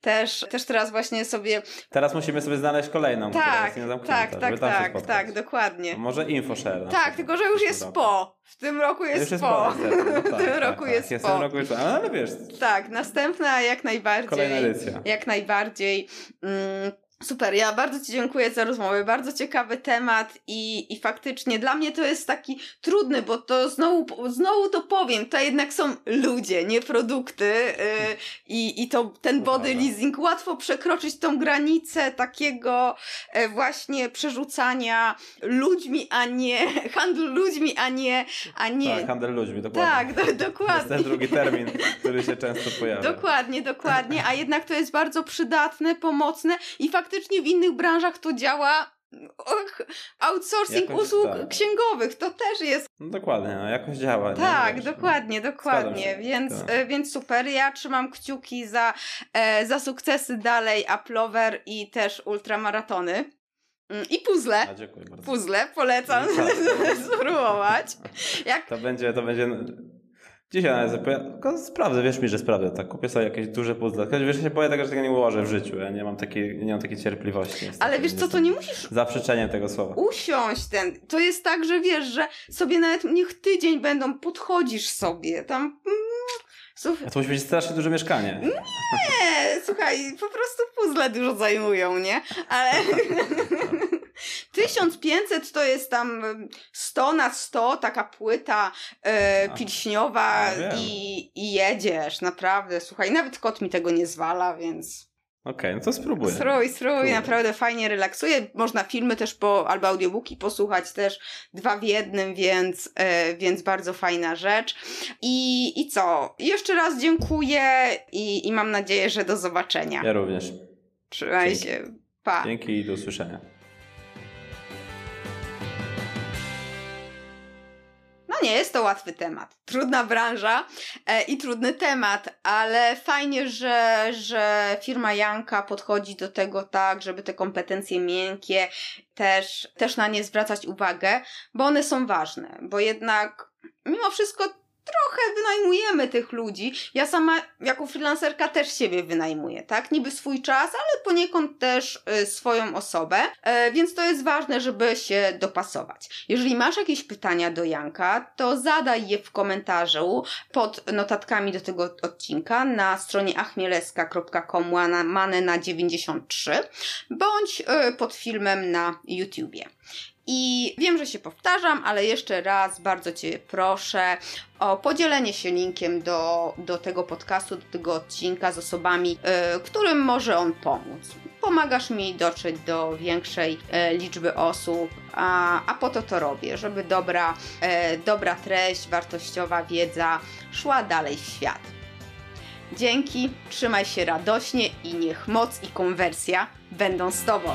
[SPEAKER 1] też, też teraz właśnie sobie.
[SPEAKER 2] Teraz musimy sobie znaleźć kolejną, tak, która jest niezamknięta,
[SPEAKER 1] tak, tak, tak, tak, dokładnie.
[SPEAKER 2] może InfoShare.
[SPEAKER 1] Tak, tylko że już jest po. W tym roku jest, po. po no [laughs] tak, w tym tak, roku tak, jest po. W tym roku
[SPEAKER 2] jest po, ale wiesz.
[SPEAKER 1] Tak, następna jak najbardziej.
[SPEAKER 2] Kolejna edycja.
[SPEAKER 1] Jak najbardziej. Mm, Super, ja bardzo Ci dziękuję za rozmowę. Bardzo ciekawy temat i, i faktycznie dla mnie to jest taki trudny, bo to znowu, znowu to powiem, to jednak są ludzie, nie produkty yy, i, i to ten body leasing łatwo przekroczyć tą granicę takiego yy, właśnie przerzucania ludźmi, a nie [laughs] handlu ludźmi, a nie. A nie...
[SPEAKER 2] Tak, handel ludźmi, dokładnie.
[SPEAKER 1] Tak, do, dokładnie. To
[SPEAKER 2] jest ten drugi termin, który się często pojawia.
[SPEAKER 1] Dokładnie, dokładnie, a jednak to jest bardzo przydatne, pomocne i faktycznie faktycznie w innych branżach to działa Och, outsourcing jakoś, usług tak. księgowych, to też jest.
[SPEAKER 2] No dokładnie, no jakoś działa.
[SPEAKER 1] Tak, wiesz, dokładnie, no. dokładnie. Więc, tak. E, więc super. Ja trzymam kciuki za, e, za sukcesy dalej, Applover i też ultramaratony. Mm, I puzzle.
[SPEAKER 2] A, dziękuję bardzo.
[SPEAKER 1] Puzzle, polecam no tak. [laughs] spróbować.
[SPEAKER 2] Jak... To będzie, to będzie Dzisiaj nawet tylko sprawdzę, wiesz mi, że sprawdzę, tak, kupię sobie jakieś duże puzzle. Wiesz, ja się boję tego, że tego nie ułożę w życiu, ja nie mam takiej, nie mam takiej cierpliwości. Niestety.
[SPEAKER 1] Ale wiesz co, to nie musisz...
[SPEAKER 2] Zaprzeczeniem tego słowa.
[SPEAKER 1] Usiąść ten, to jest tak, że wiesz, że sobie nawet niech tydzień będą, podchodzisz sobie, tam... Mm,
[SPEAKER 2] Słuchaj. A to musi być strasznie duże mieszkanie.
[SPEAKER 1] Nie, słuchaj, po prostu puzzle dużo zajmują, nie? Ale [laughs] 1500 to jest tam 100 na 100, taka płyta e, pilśniowa i, i jedziesz, naprawdę. Słuchaj, nawet kot mi tego nie zwala, więc...
[SPEAKER 2] Okej, okay, no to spróbuję.
[SPEAKER 1] Strój, strój, naprawdę fajnie relaksuje. Można filmy też po, albo audiobooki posłuchać też dwa w jednym, więc, e, więc bardzo fajna rzecz. I, I co? Jeszcze raz dziękuję i, i mam nadzieję, że do zobaczenia.
[SPEAKER 2] Ja również.
[SPEAKER 1] Trzymaj Dzięki. się. Pa.
[SPEAKER 2] Dzięki i do usłyszenia.
[SPEAKER 1] Nie jest to łatwy temat. Trudna branża e, i trudny temat, ale fajnie, że, że firma Janka podchodzi do tego tak, żeby te kompetencje miękkie też, też na nie zwracać uwagę, bo one są ważne, bo jednak mimo wszystko trochę wynajmujemy tych ludzi. Ja sama jako freelancerka też siebie wynajmuję, tak? Niby swój czas, ale poniekąd też y, swoją osobę, y, więc to jest ważne, żeby się dopasować. Jeżeli masz jakieś pytania do Janka, to zadaj je w komentarzu pod notatkami do tego odcinka na stronie achmieleska.com łamane na 93 bądź y, pod filmem na YouTubie. I wiem, że się powtarzam, ale jeszcze raz bardzo Cię proszę o podzielenie się linkiem do, do tego podcastu, do tego odcinka z osobami, yy, którym może on pomóc. Pomagasz mi dotrzeć do większej yy, liczby osób, a, a po to to robię, żeby dobra, yy, dobra treść, wartościowa wiedza szła dalej w świat. Dzięki, trzymaj się radośnie i niech moc i konwersja będą z Tobą.